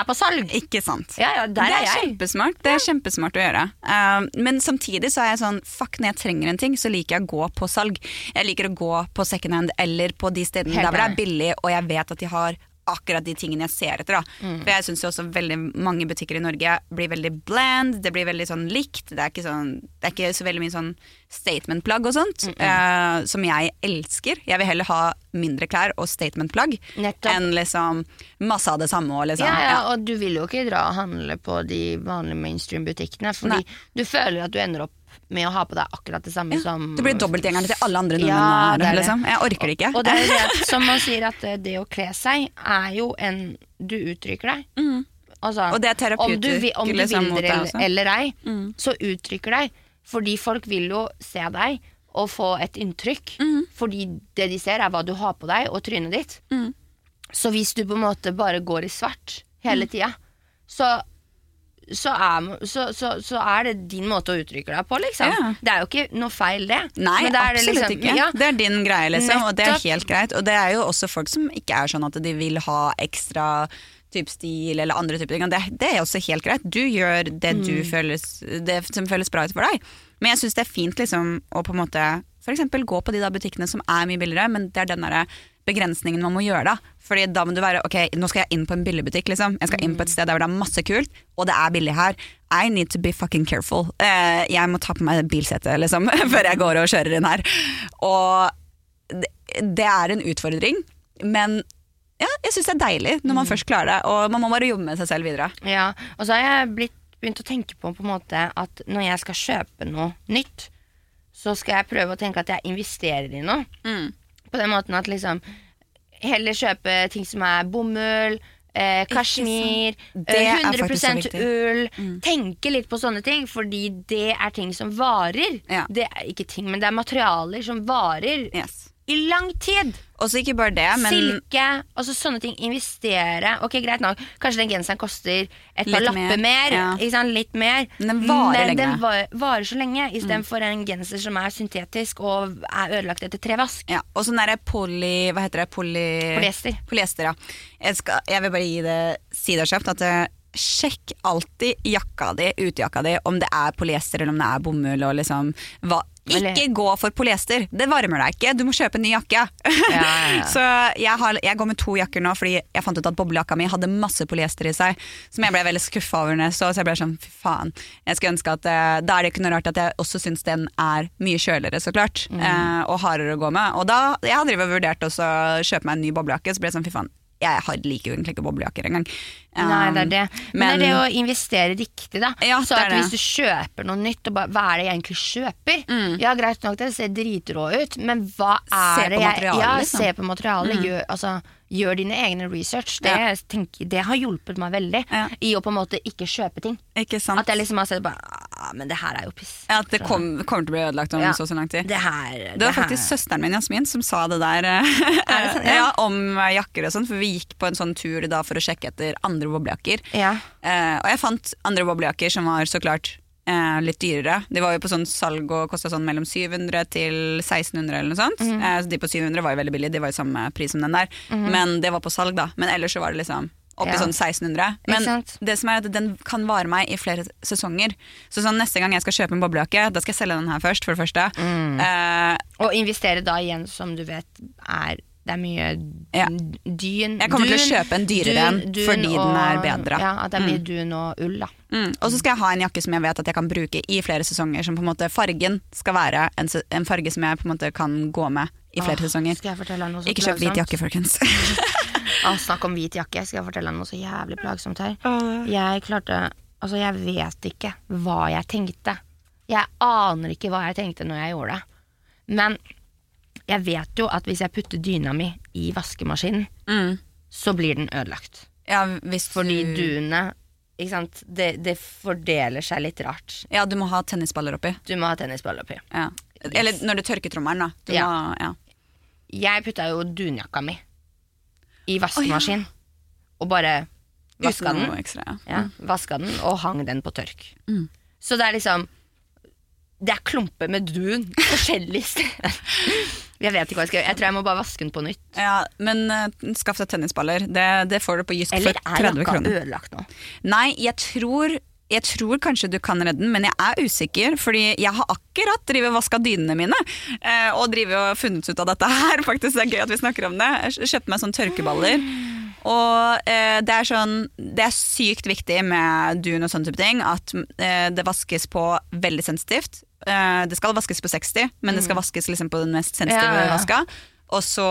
er på salg. Ikke sant. Ja, ja, det er er kjempesmart. Det er kjempesmart å gjøre. Uh, men samtidig så er jeg sånn fuck, når jeg trenger en ting, så liker jeg å gå på salg. Jeg liker å gå på second hand eller på de stedene Helt der hvor det er billig, og jeg vet at de har akkurat de tingene jeg ser etter. Da. Mm. For jeg syns også veldig mange butikker i Norge blir veldig bland. Det blir veldig sånn likt. Det er ikke, sånn, det er ikke så veldig mye sånn statement-plagg og sånt, eh, som jeg elsker. Jeg vil heller ha mindre klær og statement-plagg enn liksom masse av det samme. Og liksom, Ja, ja, og du vil jo ikke dra og handle på de vanlige mainstream-butikkene, fordi Nei. du føler at du ender opp med å ha på deg akkurat det samme som Det blir dobbeltgjengeren til alle andre nordmenn. det. liksom. Jeg orker det ikke. Og det er det, som man sier at eh, det å kle seg er jo en Du uttrykker deg. Altså, Mm. Og det er om du, om du liksom, vil det deg eller, ei, Mm. så uttrykker deg. Fordi folk vil jo se deg og få et inntrykk. Mm. Fordi det de ser, er hva du har på deg, og trynet ditt. Mm. Så hvis du på en måte bare går i svart hele Mm. tida, så så er, så, så, så er det din måte å uttrykke deg på, liksom. Ja. Det er jo ikke noe feil, det. Nei, det absolutt liksom- ikke. Ja, Det er din greie, liksom, og det er helt greit. Og det er jo også folk som ikke er sånn at de vil ha ekstra type stil eller andre typer ting. Det, det er også helt greit. Du gjør det Mm. føles, det som føles bra ut for deg. Men jeg syns det er fint liksom, å på en måte eksempel gå på de butikkene som er mye billigere, men det er den derre begrensningen man må gjøre da. Fordi da må du være ok, nå skal jeg inn på en billigbutikk, liksom. Jeg skal inn på et sted der hvor det er masse kult, og det er billig her. I need to be fucking careful. Uh, jeg må ta på meg bilsete, liksom, før jeg går og kjører inn her. Og det, det er en utfordring, men ja, jeg syns det er deilig når man først klarer det, og man må bare jobbe med seg selv videre. Ja, og så har jeg blitt, begynt å tenke på på en måte at når jeg skal kjøpe noe nytt, så skal jeg prøve å tenke at jeg investerer i noe. Mm. På den måten at liksom Heller kjøpe ting som er bomull, eh, kasjmir, Det eh, faktisk så 100 ull. ull. Tenke litt på sånne ting, fordi det er ting som varer. Ja. Det er ikke ting, men det er materialer som varer Yes. I lang tid. Og så ikke bare det, men Silke, altså sånne ting. Investere. Ok, greit nok. Kanskje den genseren koster et par lapper mer, ja. Litt mer. Men den varer Men lenge. Mm. den var, varer så lenge, istedenfor en genser som er syntetisk og er ødelagt etter tre vask. ja. Og sånn derre poly... Hva heter det? Poly... Polyester. Polyester, ja. Jeg, skal, jeg vil bare gi det, si det kjapt at eh, Sjekk alltid jakka di, utejakka di, om det er polyester eller om det er bomull. Og liksom, hva, ikke gå for polyester! Det varmer deg ikke, du må kjøpe en ny jakke. Ja, ja. så jeg, har, jeg går med to jakker nå fordi jeg fant ut at boblejakka mi hadde masse polyester i seg. Som jeg ble veldig skuffa over når jeg så, så jeg ble sånn fy faen. Jeg skulle ønske at eh, Da er det ikke noe rart at jeg også syns den er mye kjøligere, så klart. Mm. eh, og hardere å gå med. Og da, jeg og vurdert også å kjøpe meg en ny boblejakke, så ble jeg sånn fy faen. Jeg har- liker jo egentlig ikke boblejakker engang. Nei, det er det. Men, men- det er det å investere riktig, da. Ja, så det at det. hvis du kjøper noe nytt, og bare, hva er det jeg egentlig kjøper? Ja, greit nok, det ser dritrå ut, men hva er Mm. Se på det jeg materialet, Ja, liksom. se på materialet. Gjør, altså, gjør dine egne research. Det, Ja. tenker, det har hjulpet meg veldig Ja. i å på en måte ikke kjøpe ting. Ikke? At jeg liksom har sett bare ah, Men det her er jo piss. Ja, at det kom, kommer til å bli ødelagt om Ja. så så lang tid. Det her Det var faktisk søsteren min Jasmin som sa det der det? Ja. ja, om eh, jakker og sånn, for vi gikk på en sånn tur da for å sjekke etter andre boblejakker. Ja. Uh, og jeg fant andre boblejakker som var så klart eh, litt dyrere. De var jo på sånn salg og kosta sånn mellom 700 til 1600 eller noe sånt. Mm. Eh, så de på 700 var jo veldig billige, de var jo samme pris som den der. Men det var på salg, da. Men ellers så var det liksom opp i Ja. sånn 1600. Men det som er at den kan vare meg i flere sesonger. Så sånn neste gang jeg skal kjøpe en boblejakke, da skal jeg selge den her først, for det første. Mm. Eh, Og investere da igjen, som du vet, er det er mye Ja. dyn Jeg kommer til å kjøpe en dyrere en, fordi og, den er bedre. Ja, at det er mye dun og ull, da. Mm. Og så skal jeg ha en jakke som jeg vet at jeg kan bruke i flere sesonger. Som på en måte Fargen skal være en, en farge som jeg på en måte kan gå med i flere Åh, sesonger. Ikke kjøp hvit jakke, folkens. Åh, snakk om hvit jakke. Skal jeg fortelle noe så jævlig plagsomt her. Jeg klarte Altså, jeg vet ikke hva jeg tenkte. Jeg aner ikke hva jeg tenkte når jeg gjorde det. Men jeg vet jo at hvis jeg putter dyna mi i vaskemaskinen, Mm. så blir den ødelagt. Ja, hvis Fordi du duene ikke sant? Det, det fordeler seg litt rart. Ja, du må ha tennisballer oppi. Du må ha tennisballer oppi. Ja. Eller når du tørker trommelen, da. Du Ja. må, ja. Jeg putta jo dunjakka mi i vaskemaskin, og bare vaska den. ekstra. Ja, vaska den og hang den på tørk. Mm. Så det er liksom Det er klumper med dun forskjellige steder. Jeg vet ikke hva jeg skal gjøre. Jeg tror jeg må bare vaske den på nytt. Ja, men uh, skaff deg tennisballer. Det, det får du på Jysk Eller er 30 jakka ødelagt nå? Nei, jeg tror, jeg tror kanskje du kan redde den, men jeg er usikker. Fordi jeg har akkurat drivet vaska dynene mine. eh, Og drivet og funnet ut av dette her. Faktisk, Det er gøy at vi snakker om det. Jeg kjøpte meg sånne tørkeballer. Og eh, det er sånn Det er sykt viktig med dun og sånne type ting at eh, det vaskes på veldig sensitivt. Eh, det skal vaskes på 60, men det skal vaskes liksom på den mest sensitive Ja, ja, ja. vaska. Og så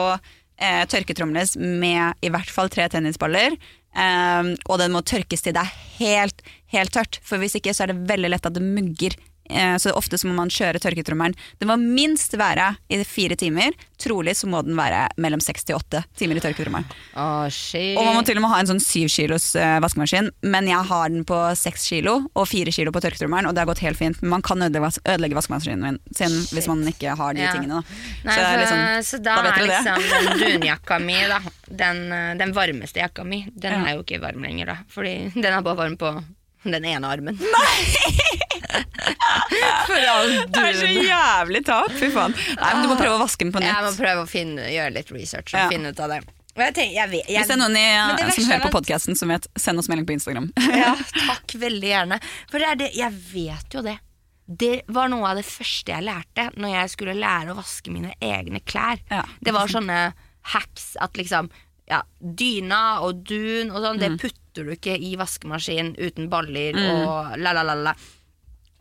eh, tørketromles med i hvert fall tre tennisballer. Eh, og den må tørkes til det er helt, helt tørt. For hvis ikke så er det veldig lett at det mugger. Eh, så ofte så må man kjøre tørketrommelen. Den må minst være i fire timer. Trolig så må den være mellom seks til åtte timer i tørketrommelen. Oh, shit. Og man må til og med ha en sånn syv kilos eh, vaskemaskin, men jeg har den på seks kilo og fire kilo på tørketrommelen, og det har gått helt fint. Men man kan ødelegge, vas- ødelegge vaskemaskinen min sin hvis man ikke har de Ja. tingene. Da. Nei, så liksom, så da, da er liksom den dunjakka mi, da, den, eh, den varmeste jakka mi, den Ja. er jo ikke varm lenger, da. Fordi den er bare varm på den ene armen. All det er så jævlig tap, fy faen. Nei, men du må prøve å vaske den på Jeg må prøve å finne, gjøre litt research og Ja. finne ut av det. Jeg tenker, jeg vet, jeg, Hvis det er noen i, det som hører er på podkasten som vet, send oss melding på Instagram. Ja, takk veldig gjerne. For det er det, jeg vet jo det. Det var noe av det første jeg lærte når jeg skulle lære å vaske mine egne klær. Ja. Det var sånne hacks at liksom ja, dyna og dun og sånn, Mm. det putter du ikke i vaskemaskin uten baller og la la la la.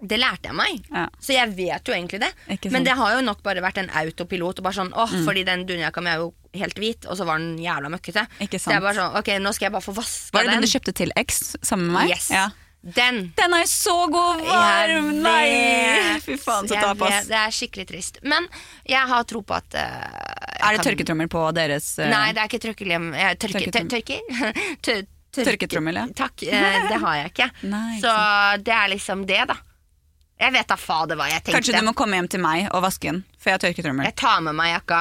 Det lærte jeg meg, Ja. så jeg vet jo egentlig det. Men det har jo nok bare vært en autopilot. Og bare sånn, åh, Mm. Fordi den dunjakka mi er jo helt hvit, og så var den jævla møkkete. Ikke Så jeg sant. bare sånn, ok, nå skal jeg bare få vaska Var det den den. du kjøpte til X sammen med meg? Yes. Ja. Den. Den er så god varm! Nei! Fy faen, så tap, ass. Det er skikkelig trist. Men jeg har tro på at uh, Er det kan- tørketrommel på deres uh... Nei, det er ikke Tørke, tørker? Tørketrommel, ja. Takk, Uh, det har jeg ikke. Nei, ikke Så det er liksom det, da. Jeg vet da fader hva jeg tenkte. Kanskje du må komme hjem til meg og vaske den, for jeg har tørketrommel. Jeg tar med meg jakka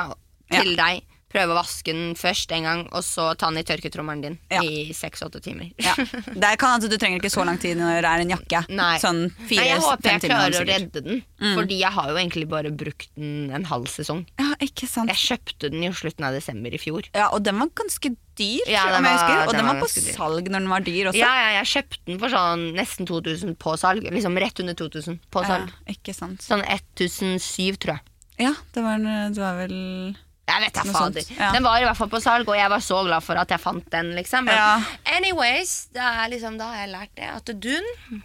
til deg, prøver å vaske den først en gang, og så ta den i tørketrommelen din Ja. i seks-åtte timer. Ja. Det kan at Du trenger ikke så lang tid når det er en jakke. Nei. Sånn fire, Nei, jeg håper jeg klarer å redde den, fordi jeg har jo egentlig bare brukt den en halv sesong. Ja, ikke sant. Jeg kjøpte den i slutten av desember i fjor. Ja, Og den var ganske dyr, Ja, var- husker. Og den den var var på dyr. salg når den var dyr også. Ja, ja, jeg kjøpte den for sånn nesten 2000 på salg. Liksom rett under 2000 på salg. Ja, ikke sant. Sånn 1007, tror jeg. Ja, det var, det var vel Jeg vet da fader. ja. Den var i hvert fall på salg, og jeg var så glad for at jeg fant den. liksom Ja. anyways, det liksom, da har jeg lært det. At dun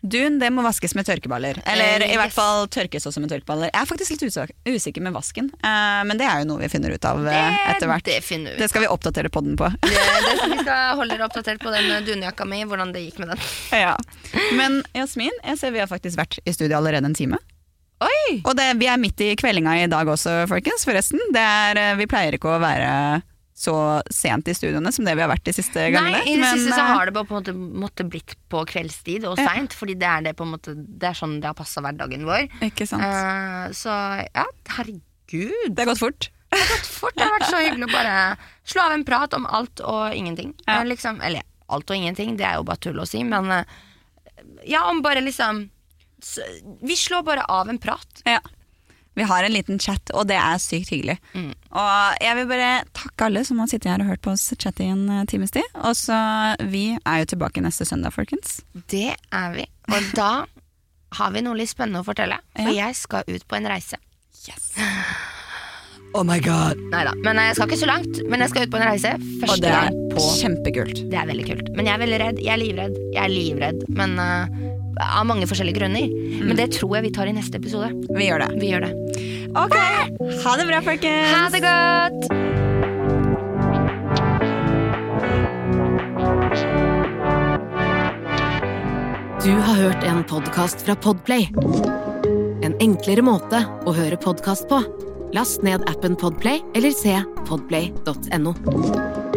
Dun det må vaskes med tørkeballer. Eller Eh, i hvert yes. fall tørkes også med tørkeballer. Jeg er faktisk litt usikker, med vasken, eh, men det er jo noe vi finner ut av eh, etter hvert. det finner vi. Det skal vi oppdatere podden på. Det, det, vi skal holde dere oppdatert på den dunjakka mi, hvordan det gikk med den. ja. Men Jasmin, jeg ser vi har faktisk vært i studio allerede en time. Oi! Og det, vi er midt i kveldinga i dag også, folkens. Forresten. Det er, eh, vi pleier ikke å være så sent i studioene som det vi har vært de siste gangene. Nei, i det men, siste så eh, har det bare på en måte måtte blitt på kveldstid og Ja. fordi det er, det måte, det er sånn det har passa hverdagen vår. Ikke sant. Uh, så ja, herregud. det har gått fort. Det har gått fort. Det har vært så hyggelig å bare slå av en prat om alt og ingenting. Ja. Liksom, eller alt og ingenting, det er jo bare tull å si, men ja, om bare liksom Vi slår bare av en prat. Ja. Vi har en liten chat, og det er sykt hyggelig. Mm. Og jeg vil bare takke alle som har sittet her og hørt på oss chatte i en eh, times tid. Og så Vi er jo tilbake neste søndag, folkens. Det er vi. Og da har vi noe litt spennende å fortelle, for jeg skal ut på en reise. Yes. Oh my god. Neida, Men jeg skal ikke så langt. Men jeg skal ut på en reise. Og det er gang på kjempekult. Det er veldig kult. Men jeg er veldig redd. Jeg er livredd. Jeg er livredd. Men eh, av mange forskjellige grunner. Men det tror jeg vi tar i neste episode. Vi gjør det. Vi gjør det. Ok, Ha det bra, folkens. Ha det godt! Du har hørt en podkast fra Podplay. En enklere måte å høre podkast på. Last ned appen Podplay eller se podplay.no.